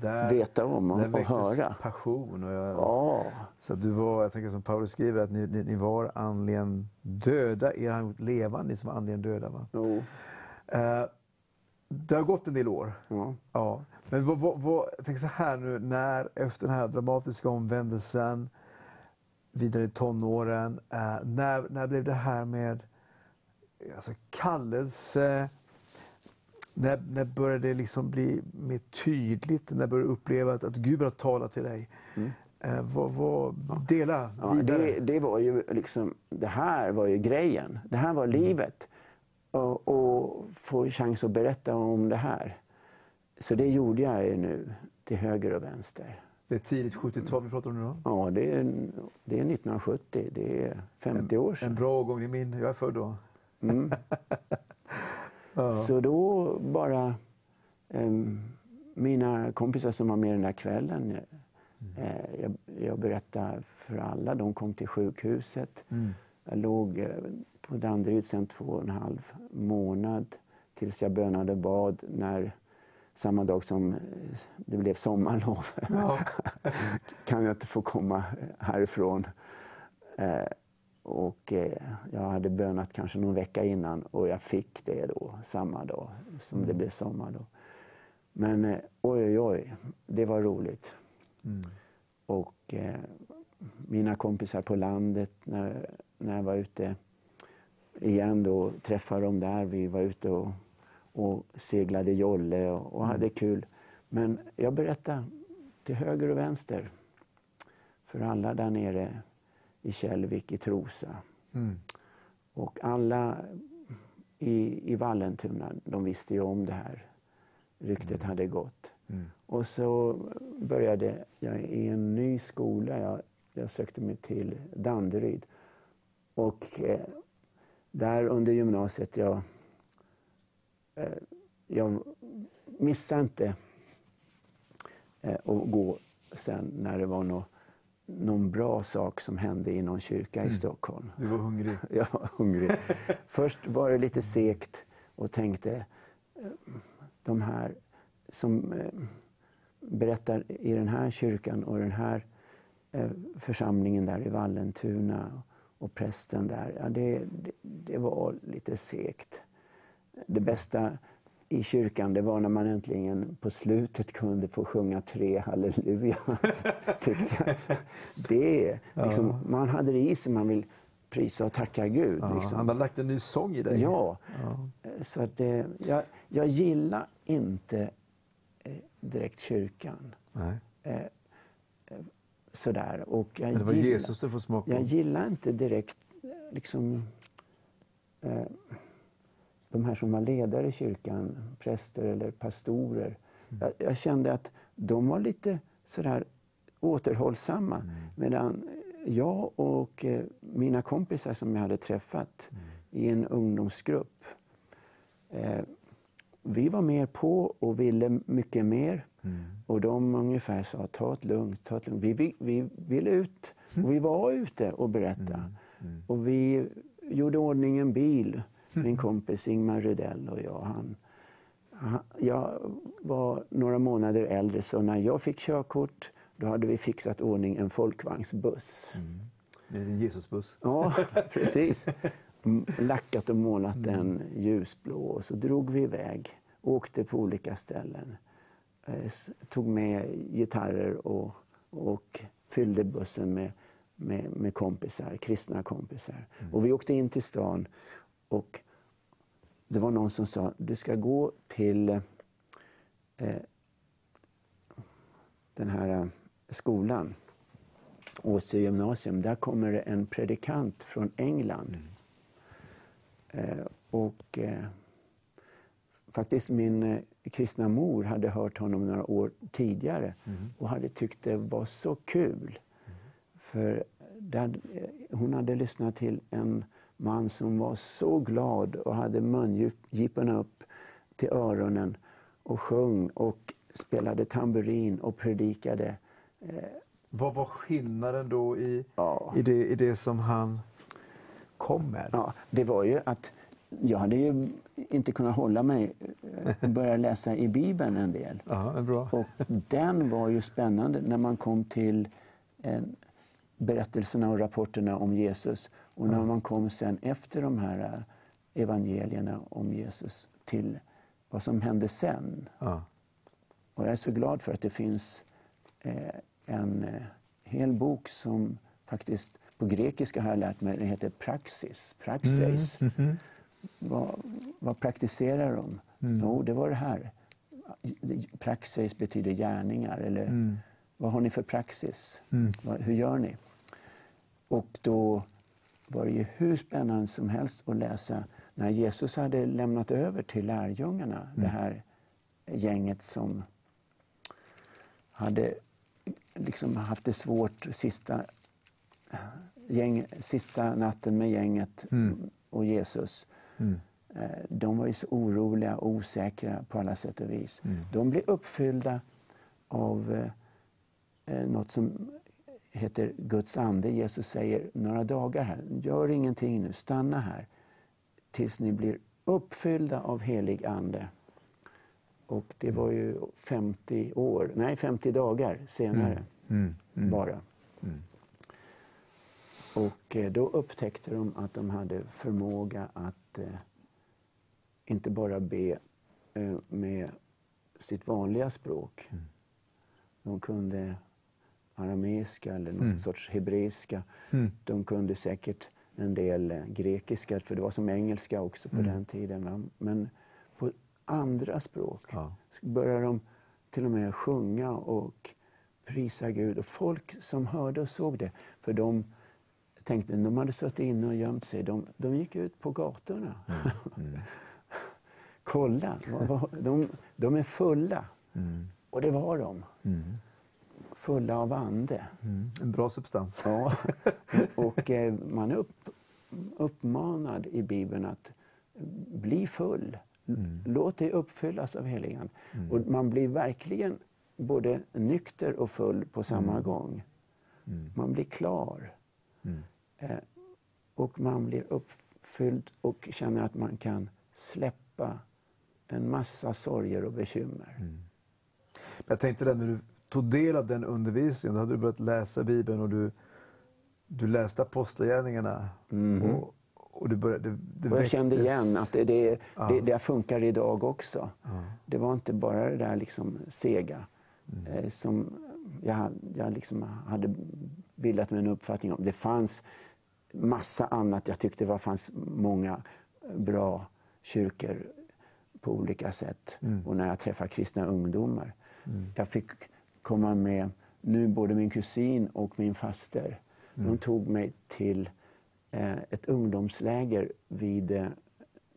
Där, veta om och, där och höra. passion. Och jag, Ja, Så du var, jag tänker som Paulus skriver, att ni, ni, ni var andligen döda. Er han gjort levande, ni som var andligen döda. Va? jo, Eh, det har gått en del år. ja. Ja. Men vad, vad, vad, jag tänker så här nu, när efter den här dramatiska omvändelsen, vidare i tonåren, eh, när, när blev det här med alltså, kallelse? När, när började det liksom bli mer tydligt? När började du uppleva att, att Gud har talat till dig? Eh, vad, vad, dela Mm. Ja, vidare. det, det var ju liksom, det här var ju grejen. Det här var livet. Och, och få chans att berätta om det här. Så det gjorde jag ju nu, till höger och vänster. Det är tidigt 70-tal vi pratar om nu då. Ja, det är, det är 1970, det är 50 år En sedan. bra årgång, är min. Jag är född då. Mm. Så då bara... em, mina kompisar som var med den där kvällen, eh, jag, jag berättade för alla. De kom till sjukhuset. Jag låg eh, på Danderyd sen två och en halv månad tills jag bönade bad när, samma dag som eh, det blev sommarlov. kan jag inte få komma härifrån? Eh, och eh, jag hade bönat kanske någon vecka innan och jag fick det då samma dag som det blev sommar. Då. Men eh, oj, oj, oj, det var roligt. Och eh, mina kompisar på landet, när, när jag var ute igen då, träffade dem där. Vi var ute och, och seglade jolle och, och hade kul. Men jag berättade till höger och vänster för alla där nere i Källvik, i Trosa. Och alla i, i Vallentuna, de visste ju om det här. Ryktet hade gått. Och så började jag i en ny skola. Jag, jag sökte mig till Danderyd. Och eh, där under gymnasiet, jag, eh, jag missade inte eh, att gå sen när det var nå, någon bra sak som hände i någon kyrka i Stockholm. Du var hungrig. Jag var hungrig. Först var det lite segt och tänkte, eh, de här som eh, berättar i den här kyrkan och den här eh, församlingen där i Vallentuna och prästen där, ja, det, det, det var lite segt. Det bästa i kyrkan det var när man äntligen på slutet kunde få sjunga tre halleluja. tyckte jag. Det, liksom, Man hade det i sig, man vill prisa och tacka Gud. Ja, liksom. Han har lagt en ny sång i dig. Ja, Ja. så att det, jag, jag gillar inte eh, direkt kyrkan. Nej. Eh, eh, sådär. Och jag Men det var gillar, Jesus du får smaka jag på. gillar inte direkt eh, liksom eh, de här som var ledare i kyrkan, präster eller pastorer. Mm. Jag, jag kände att de var lite sådär återhållsamma. Mm. Medan jag och eh, mina kompisar som jag hade träffat Mm. i en ungdomsgrupp. Eh, vi var mer på och ville mycket mer. Mm. Och de ungefär sa, ta det lugnt, ta det lugnt. Vi, vi, vi ville ut och vi var ute och berättade. Mm. Och vi gjorde ordning en bil, min kompis Ingmar Rydell och jag. Han, han, jag var några månader äldre så när jag fick körkort då hade vi fixat ordning en folkvagnsbuss. Det är en Jesusbuss. Ja, precis. Lackat och målat den ljusblå och så drog vi iväg. Åkte på olika ställen. Eh, Tog med gitarrer och, och fyllde bussen med, med, med kompisar, kristna kompisar. Och vi åkte in till stan och det var någon som sa du ska gå till eh, den här eh, skolan Åsö gymnasium, där kommer det en predikant från England. Eh, och eh, faktiskt min eh, kristna mor hade hört honom några år tidigare och hade tyckt det var så kul. För där, eh, hon hade lyssnat till en man som var så glad och hade mungiporna upp till öronen och sjöng och spelade tamburin och predikade. Vad var skillnaden då i, Ja. i, det, i det som han kom med? Ja, det var ju att jag hade ju inte kunnat hålla mig eh, och börja läsa i Bibeln en del. Ja, bra. Och den var ju spännande när man kom till eh, berättelserna och rapporterna om Jesus. Och när man kom sen efter de här eh, evangelierna om Jesus till vad som hände sen. Ja. Och jag är så glad för att det finns eh, en eh, hel bok som faktiskt på grekiska har jag lärt mig, den heter Praxis. Praxis. Vad, vad praktiserar de? Jo, det var det här. Praxis betyder gärningar. Eller vad har ni för praxis? Vad, hur gör ni? Och då var det ju hur spännande som helst att läsa när Jesus hade lämnat över till lärjungarna, det här gänget som hade liksom haft det svårt sista, gäng, sista natten med gänget och Jesus. Eh, De var ju så oroliga och osäkra på alla sätt och vis. De blev uppfyllda av eh, eh, något som heter Guds ande. Jesus säger några dagar här, gör ingenting nu, stanna här tills ni blir uppfyllda av helig ande. Och det var ju 50 år, nej 50 dagar senare bara. Och eh, då upptäckte de att de hade förmåga att eh, inte bara be eh, med sitt vanliga språk. De kunde arameiska eller någon sorts hebreiska. De kunde säkert en del eh, grekiska, för det var som engelska också på den tiden. Va? Men på andra språk Ja. började de till och med sjunga och prisa Gud. Och folk som hörde och såg det, för de tänkte, de hade suttit inne och gömt sig, de, de gick ut på gatorna. Kolla, vad- vad- de, de är fulla. Och det var de. Fulla av ande. Mm. En bra substans. Ja. Och eh, man är upp, uppmanad i Bibeln att bli full. Låt dig uppfyllas av heligan. Och man blir verkligen både nykter och full på samma gång. Man blir klar. Eh, och man blir uppfylld och känner att man kan släppa en massa sorger och bekymmer. Jag tänkte där när du tog del av den undervisningen, då hade du börjat läsa Bibeln och du du läste Apostlagärningarna och, och du började, det, det Och jag kände igen att det, det, Ja. det, det funkar idag också. Ja. Det var inte bara det där liksom sega Mm. eh, som jag, jag liksom hade bildat mig en uppfattning om. Det fanns massa annat. Jag tyckte det var, fanns många bra kyrkor på olika sätt. Mm. Och när jag träffade kristna ungdomar. Jag fick komma med, nu både min kusin och min faster, Mm. de tog mig till eh, ett ungdomsläger vid eh,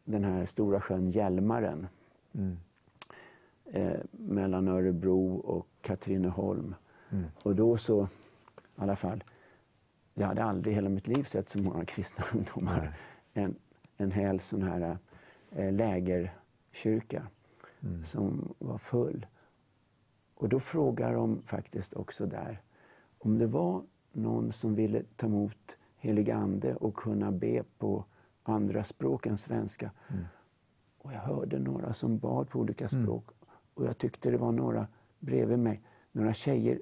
den här stora sjön Hjälmaren Mm. eh, mellan Örebro och Katrineholm. Mm. Och då så, i alla fall, jag hade aldrig i hela mitt liv sett så många kristna ungdomar. En, en hel sån här eh, lägerkyrka Mm. som var full. Och då frågar de faktiskt också där om det var någon som ville ta emot helig ande och kunna be på andra språk än svenska. Och jag hörde några som bad på olika språk. Och jag tyckte det var några bredvid mig, några tjejer.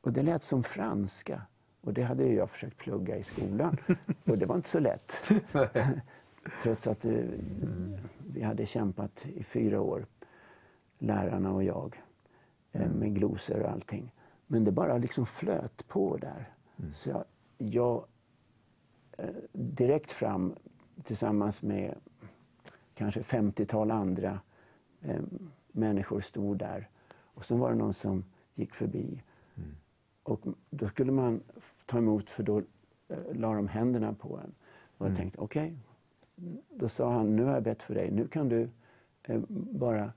Och det lät som franska. Och det hade jag försökt plugga i skolan. Och det var inte så lätt. Trots att eh, vi hade kämpat i fyra år, lärarna och jag, med glosor och allting. Men det bara liksom flöt på där. Så jag, jag eh, direkt fram tillsammans med kanske 50-tal andra eh, människor stod där. Och sen var det någon som gick förbi. Och då skulle man ta emot för då eh, la de händerna på en. Och jag tänkte, okej. Då sa han, nu har jag bett för dig. Nu kan du eh, bara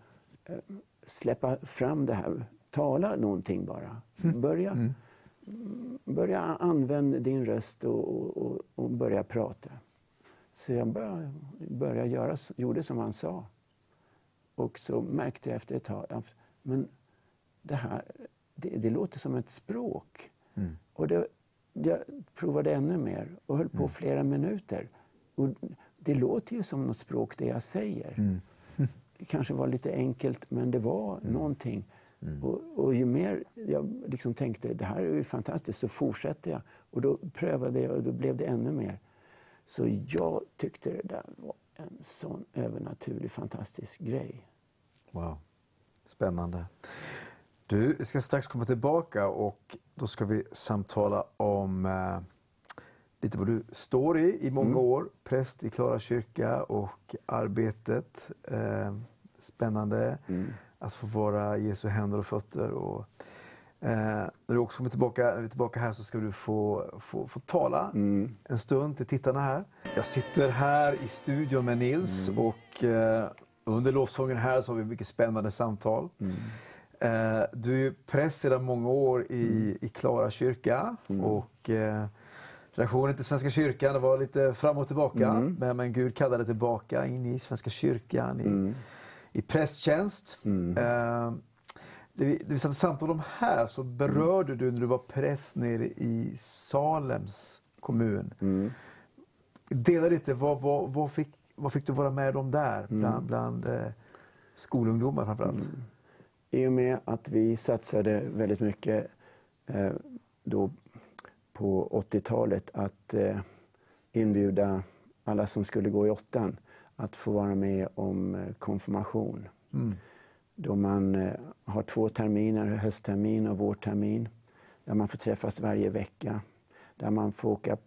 eh, släppa fram det här. Tala någonting bara. Börja, börja använda din röst och, och, och, börja prata. Så jag började, började göra, gjorde som han sa. Och så märkte jag efter ett tag att men det här det, det låter som ett språk. Mm. Och det, jag provade ännu mer och höll på flera minuter. Och det låter ju som något språk det jag säger. Mm. Kanske var lite enkelt, men det var någonting. Och, och ju mer jag liksom tänkte det här är ju fantastiskt, så fortsatte jag. Och då prövade jag och då blev det ännu mer. Så jag tyckte det där var en sån övernaturlig, fantastisk grej. Wow, spännande. Du vi ska strax komma tillbaka och då ska vi samtala om eh, lite vad du står i i många år. Präst i Klara kyrka och arbetet. Eh, spännande att få vara Jesu händer och fötter. Och, eh, när du också kommer tillbaka, när vi är tillbaka här så ska du få, få, få tala en stund till tittarna här. Jag sitter här i studion med Nils och eh, under lovsången här så har vi mycket spännande samtal. Eh, du är präst sedan många år i, i Klara kyrka och eh, relationen till Svenska kyrkan det var lite fram och tillbaka. Men, men Gud kallade tillbaka in i Svenska kyrkan, i, i prästtjänst. Eh, det vi, satt och samtalade om här så berörde du när du var präst nere i Salems kommun. Dela lite, vad, vad, vad, fick, vad fick du vara med om där bland, bland eh, skolungdomar framförallt? I och med att vi satsade väldigt mycket eh, då på 80-talet att eh, inbjuda alla som skulle gå i åttan att få vara med om eh, konfirmation. Då man eh, har två terminer, hösttermin och vårtermin, där man får träffas varje vecka. Där man får åka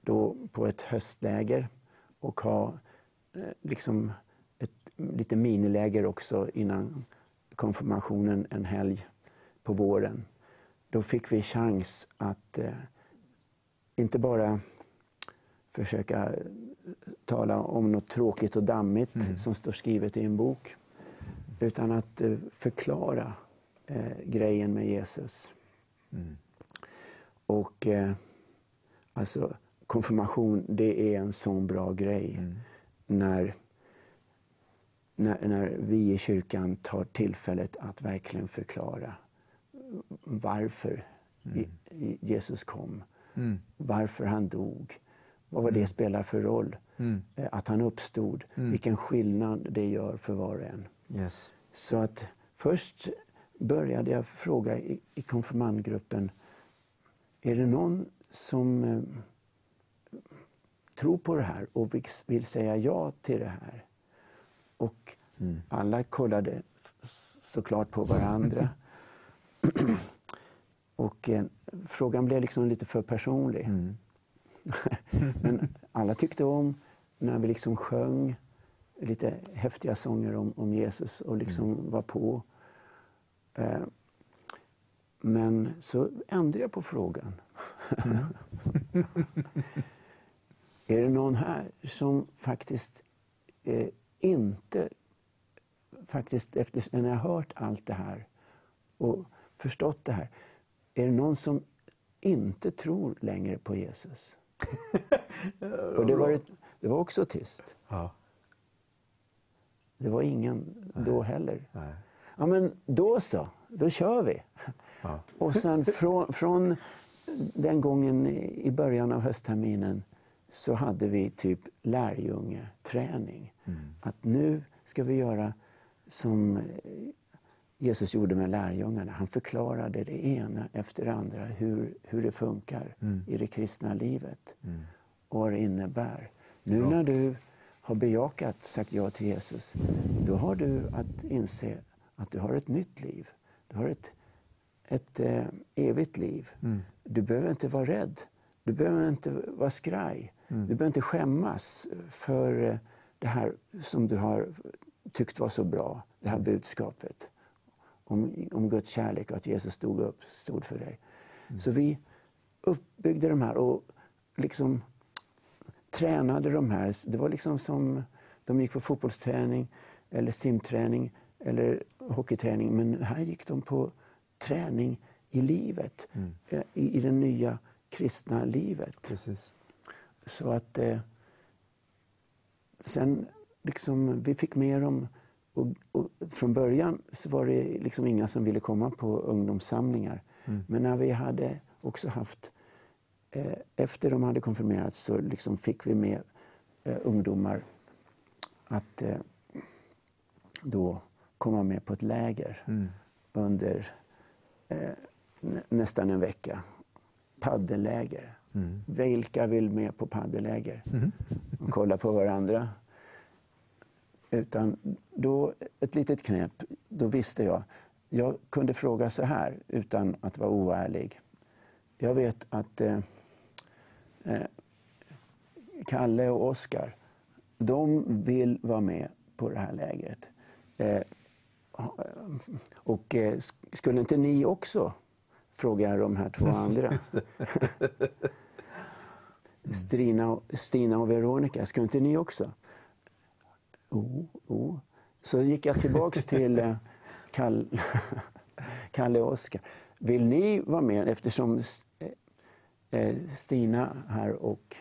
då på ett höstläger och ha liksom ett lite miniläger också innan konfirmationen en helg på våren. Då fick vi chans att inte bara försöka tala om något tråkigt och dammigt som står skrivet i en bok. Utan att eh, förklara eh, grejen med Jesus. Och eh, alltså konfirmation, det är en sån bra grej. När, när, när vi i kyrkan tar tillfället att verkligen förklara varför i- Jesus kom. Varför han dog. Vad var det spelar för roll. Eh, Att han uppstod. Vilken skillnad det gör för var och en. Yes. Så att först började jag fråga i, i konfirmandgruppen. Är det någon som eh, tror på det här och vill, vill säga ja till det här. Och alla kollade såklart på varandra. och eh, frågan blev liksom lite för personlig. Men alla tyckte om när vi liksom sjöng lite häftiga sånger om, om Jesus och liksom var på. Eh, men så ändrade jag på frågan. är det någon här som faktiskt eh, inte, faktiskt efter när jag hört allt det här och förstått det här, är det någon som inte tror längre på Jesus? och det var, ett, det var också tyst. Ja. Det var ingen då heller. Nej. Ja, men då så, då kör vi. Ja. Och sen från, från den gången i början av höstterminen så hade vi typ lärjungeträning. Att nu ska vi göra som Jesus gjorde med lärjungarna. Han förklarade det ena efter det andra hur, hur det funkar i det kristna livet och vad det innebär. Nu när du har bejakat, sagt ja till Jesus, då har du att inse att du har ett nytt liv. Du har ett, ett eh, evigt liv. Du behöver inte vara rädd. Du behöver inte vara skraj. Du behöver inte skämmas för eh, det här som du har tyckt var så bra, det här budskapet om, om Guds kärlek och att Jesus stod upp, stod för dig. Så vi uppbyggde de här och liksom tränade de här. Det var liksom som de gick på fotbollsträning eller simträning eller hockeyträning. Men här gick de på träning i livet, eh, i, i det nya kristna livet. Precis. Så att eh, sen liksom, vi fick med dem och, och från början så var det liksom inga som ville komma på ungdomssamlingar. Men när vi hade också haft, eh, efter de hade konfirmerats så liksom fick vi med eh, ungdomar att eh, då komma med på ett läger under eh, nä, nästan en vecka. Paddelläger. Vilka vill med på paddelläger? Och kolla på varandra. Utan då, ett litet knep, då visste jag. Jag kunde fråga så här utan att vara oärlig. Jag vet att eh, eh, Kalle och Oskar, de vill vara med på det här lägret. Eh, och eh, sk- skulle inte ni också? Frågar jag de här två andra. Stina, och- Stina och Veronica, skulle inte ni också? Oh, oh. Så gick jag tillbaks till eh, Kall, Kalle och Oskar. Vill ni vara med? Eftersom eh, eh, Stina här och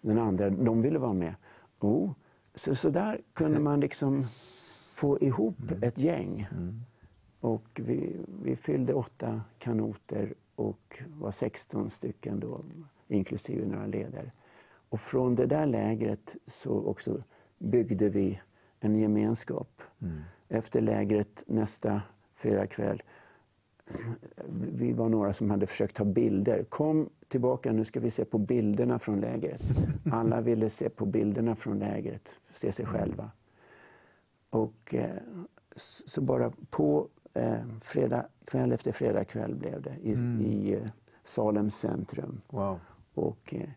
den andra, de ville vara med. Oh. Så, så där kunde man liksom få ihop ett gäng. Och vi, vi fyllde åtta kanoter och var 16 stycken då, inklusive några ledare. Och från det där lägret så också byggde vi en gemenskap. Efter lägret nästa fredagkväll, vi var några som hade försökt ta bilder. Kom tillbaka, nu ska vi se på bilderna från lägret. Alla ville se på bilderna från lägret, se sig själva. Och eh, så bara på eh, fredag kväll efter fredag kväll blev det i, i eh, Salems centrum. Wow. Och eh,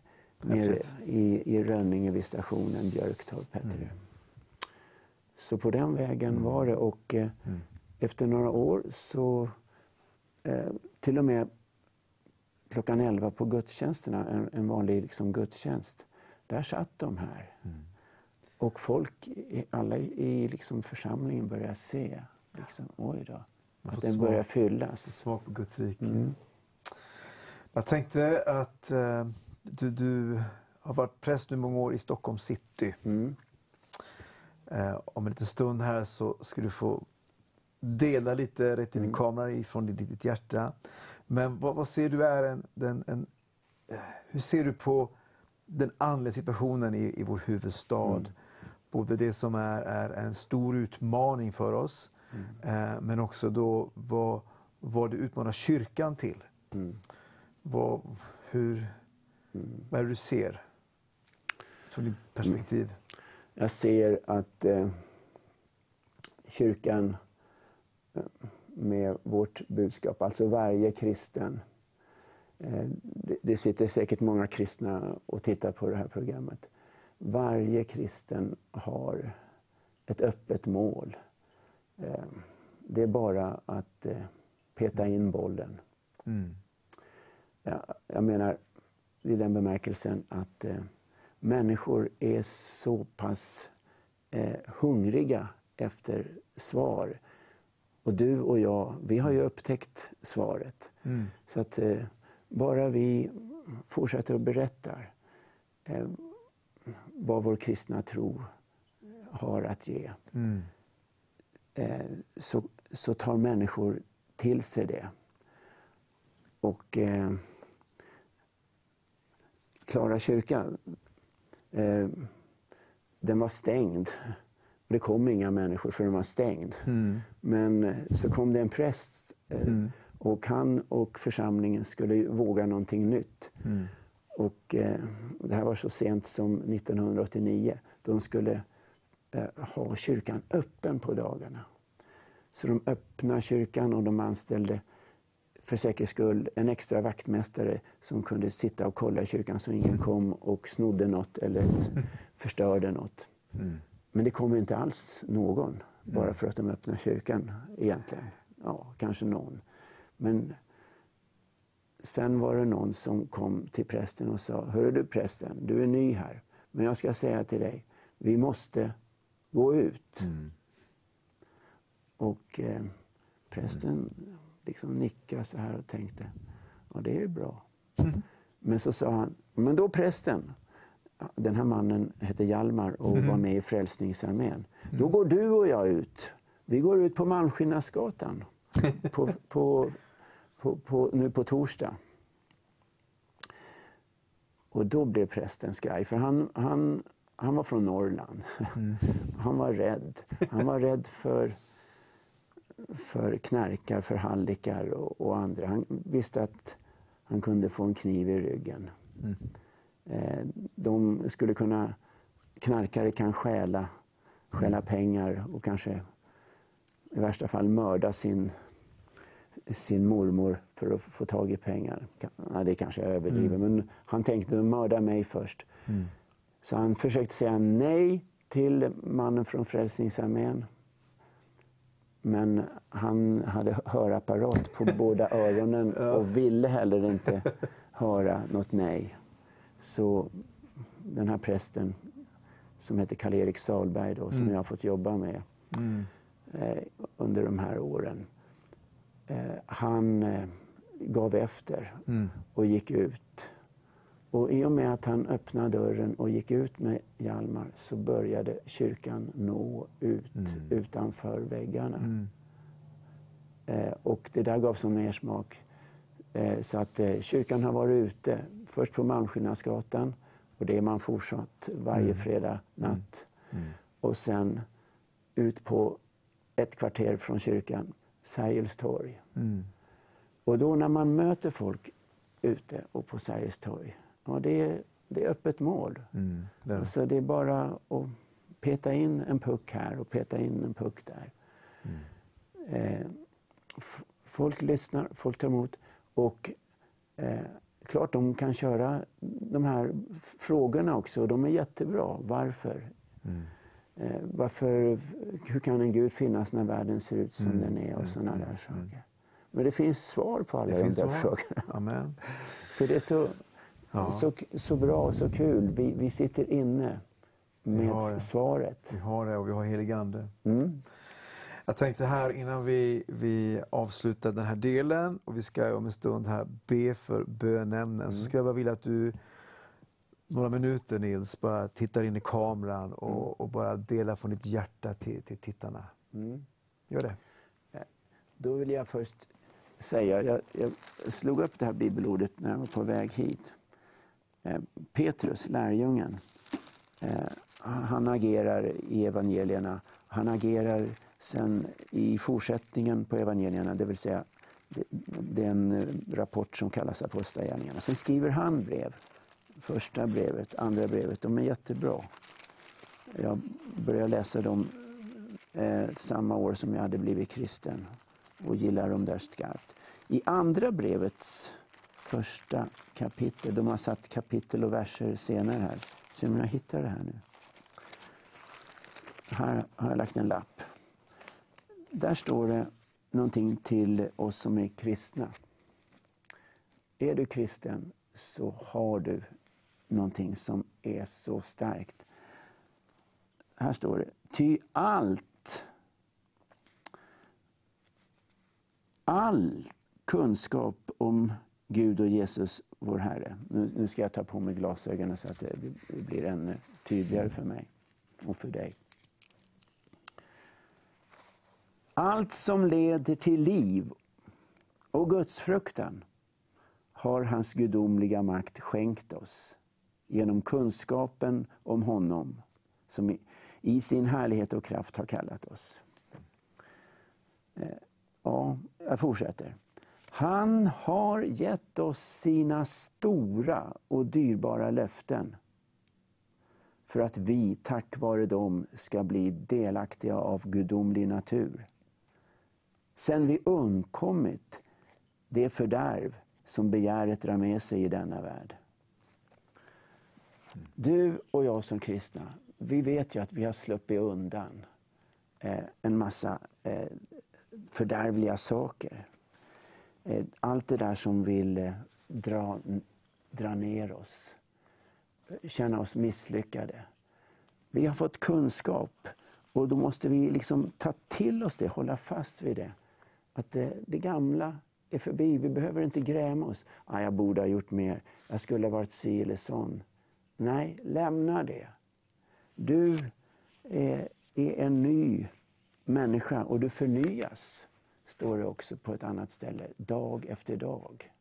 nere i, i Rönninge vid stationen Björktorp hette det. Så på den vägen var det och eh, efter några år så eh, till och med klockan 11 på gudstjänsterna, en, en vanlig liksom, gudstjänst, där satt de här. Och folk, i- alla i liksom församlingen började se, liksom, oj då, att den börjar fyllas. Smak på Guds rike. Mm. Jag tänkte att eh, du, du har varit präst nu många år i Stockholm city. Mm. Eh, om en liten stund här så ska du få dela lite rätt in i kameran ifrån ditt, hjärta. Men vad, vad ser du är en, den, en, eh, hur ser du på den andliga situationen i, i vår huvudstad? Både det som är, är en stor utmaning för oss, eh, men också då vad, vad det utmanar kyrkan till. Mm. Vad, hur, Vad är det du ser? Från ditt perspektiv. Jag ser att eh, kyrkan eh, med vårt budskap, alltså varje kristen. Eh, det, det sitter säkert många kristna och tittar på det här programmet. Varje kristen har ett öppet mål. Eh, det är bara att eh, peta in bollen. Mm. Jag, jag menar i den bemärkelsen att eh, människor är så pass eh, hungriga efter svar. Och du och jag, vi har ju upptäckt svaret. Mm. Så att eh, bara vi fortsätter och berättar eh, vad vår kristna tro har att ge Mm. eh, så, så tar människor till sig det. Och eh, Klara kyrka, eh, den var stängd. Och det kom inga människor för den var stängd. Mm. Men eh, så kom det en präst eh, Mm. och han och församlingen skulle våga någonting nytt. Mm. Och, eh, det här var så sent som 1989. De skulle eh, ha kyrkan öppen på dagarna. Så de öppnade kyrkan och de anställde för säkerhets skull en extra vaktmästare som kunde sitta och kolla i kyrkan så ingen kom och snodde något eller förstörde något. Mm. Men det kom inte alls någon bara för att de öppnade kyrkan egentligen. Ja, kanske någon. Men sen var det någon som kom till prästen och sa, Hörru du prästen, du är ny här. Men jag ska säga till dig, vi måste gå ut. Mm. Och eh, prästen liksom nickade så här och tänkte, ja det är ju bra. Men så sa han, men då prästen, den här mannen hette Hjalmar och var med i Frälsningsarmén. Då går du och jag ut. Vi går ut på Malmskillnadsgatan på, på, på, på, nu på torsdag. Och då blev prästen skraj, för han, han, han var från Norrland. Han var rädd. Han var rädd för, för knarkar, för hallickar och, och andra. Han visste att han kunde få en kniv i ryggen. Eh, de skulle kunna, knarkare kan stjäla, stjäla pengar och kanske i värsta fall mörda sin, sin mormor för att få tag i pengar. Ja, det kanske jag överdriver, men han tänkte mörda mig först. Så han försökte säga nej till mannen från Frälsningsarmén. Men han hade hörapparat på båda öronen och ville heller inte höra något nej. Så den här prästen som heter Karl-Erik Salberg då, som jag har fått jobba med Mm. eh, under de här åren. Eh, han eh, gav efter Mm. och gick ut. Och i och med att han öppnade dörren och gick ut med Hjalmar så började kyrkan nå ut utanför väggarna. Mm. Eh, och det där gav som mer smak. Eh, så att eh, kyrkan har varit ute, först på Malmskillnadsgatan och det är man fortsatt varje fredag natt. Och sen ut på ett kvarter från kyrkan, Sergels torg. Mm. Och då när man möter folk ute och på Sergels torg, ja, det, är, det är öppet mål. Mm. Det är det. Så det är bara att peta in en puck här och peta in en puck där. Eh, f- folk lyssnar, folk tar emot och eh, klart de kan köra de här frågorna också och de är jättebra. Varför? Eh, varför? Hur kan en Gud finnas när världen ser ut som den är och sådana där saker. Men det finns svar på alla Det de där frågorna. Amen. Så det är så, Ja. så, så bra och så kul. Vi, vi sitter inne med det. svaret. Vi har det och vi har helig ande. Mm. Jag tänkte här innan vi, vi avslutar den här delen och vi ska om en stund här be för bönämnen så skulle jag bara vilja att du några minuter Nils bara tittar in i kameran och, och bara delar från ditt hjärta till, till tittarna. Mm. Gör det. Då vill jag först säga, jag, jag slog upp det här bibelordet när jag var på väg hit. Eh, Petrus, lärjungen, eh, han agerar i evangelierna. Han agerar sen i fortsättningen på evangelierna, det vill säga den eh, rapport som kallas Apostlagärningarna. Sen skriver han brev första brevet, andra brevet, de är jättebra. Jag började läsa dem eh, samma år som jag hade blivit kristen och gillar dem där skarpt. I andra brevets första kapitel, de har satt kapitel och verser senare här. Se om jag hittar det här nu. Här har jag lagt en lapp. Där står det någonting till oss som är kristna. Är du kristen så har du någonting som är så starkt. Här står det, ty allt, all kunskap om Gud och Jesus, vår Herre. Nu, nu ska jag ta på mig glasögonen så att det, blir ännu tydligare för mig och för dig. Allt som leder till liv och gudsfruktan har hans gudomliga makt skänkt oss genom kunskapen om honom som i sin härlighet och kraft har kallat oss. Eh, ja, jag fortsätter. Han har gett oss sina stora och dyrbara löften för att vi tack vare dem ska bli delaktiga av gudomlig natur. Sen vi undkommit det fördärv som begäret drar med sig i denna värld. Du och jag som kristna, vi vet ju att vi har sluppit undan eh, en massa eh, fördärvliga saker. Eh, allt det där som vill eh, dra, dra ner oss, känna oss misslyckade. Vi har fått kunskap och då måste vi liksom ta till oss det, hålla fast vid det. Att det, det gamla är förbi. Vi behöver inte gräma oss. Ah, jag borde ha gjort mer. Jag skulle ha varit si eller sån. Nej, lämna det. Du är, är en ny människa och du förnyas, står det också på ett annat ställe, dag efter dag.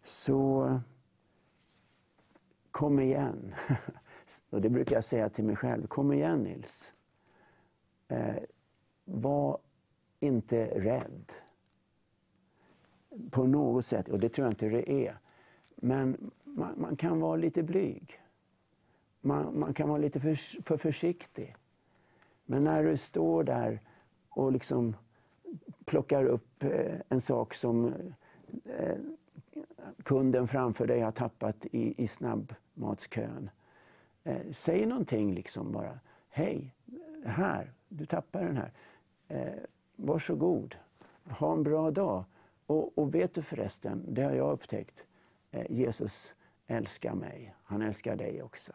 Så kom igen. och det brukar jag säga till mig själv. Kom igen Nils. Eh, var inte rädd på något sätt, och det tror jag inte det är. Men man, man kan vara lite blyg. Man, man, kan vara lite för, för försiktig. Men när du står där och liksom plockar upp eh, en sak som eh, kunden framför dig har tappat i, i snabbmatskön. Eh, säg någonting liksom bara. Hej, här, du tappar den här. Varsågod, ha en bra dag. Och, och vet du förresten, det har jag upptäckt, Jesus älskar mig. Han älskar dig också.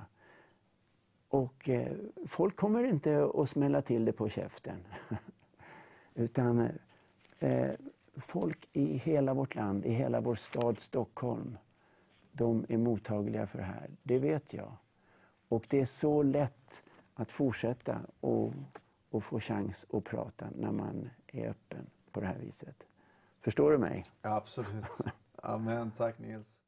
Och eh, folk kommer inte att smälla till det på käften. Utan eh, folk i hela vårt land, i hela vår stad Stockholm, de är mottagliga för det här. Det vet jag. Och det är så lätt att fortsätta och, och få chans att prata när man är öppen på det här viset. Förstår du mig? Ja, absolut. Amen. Tack Nils.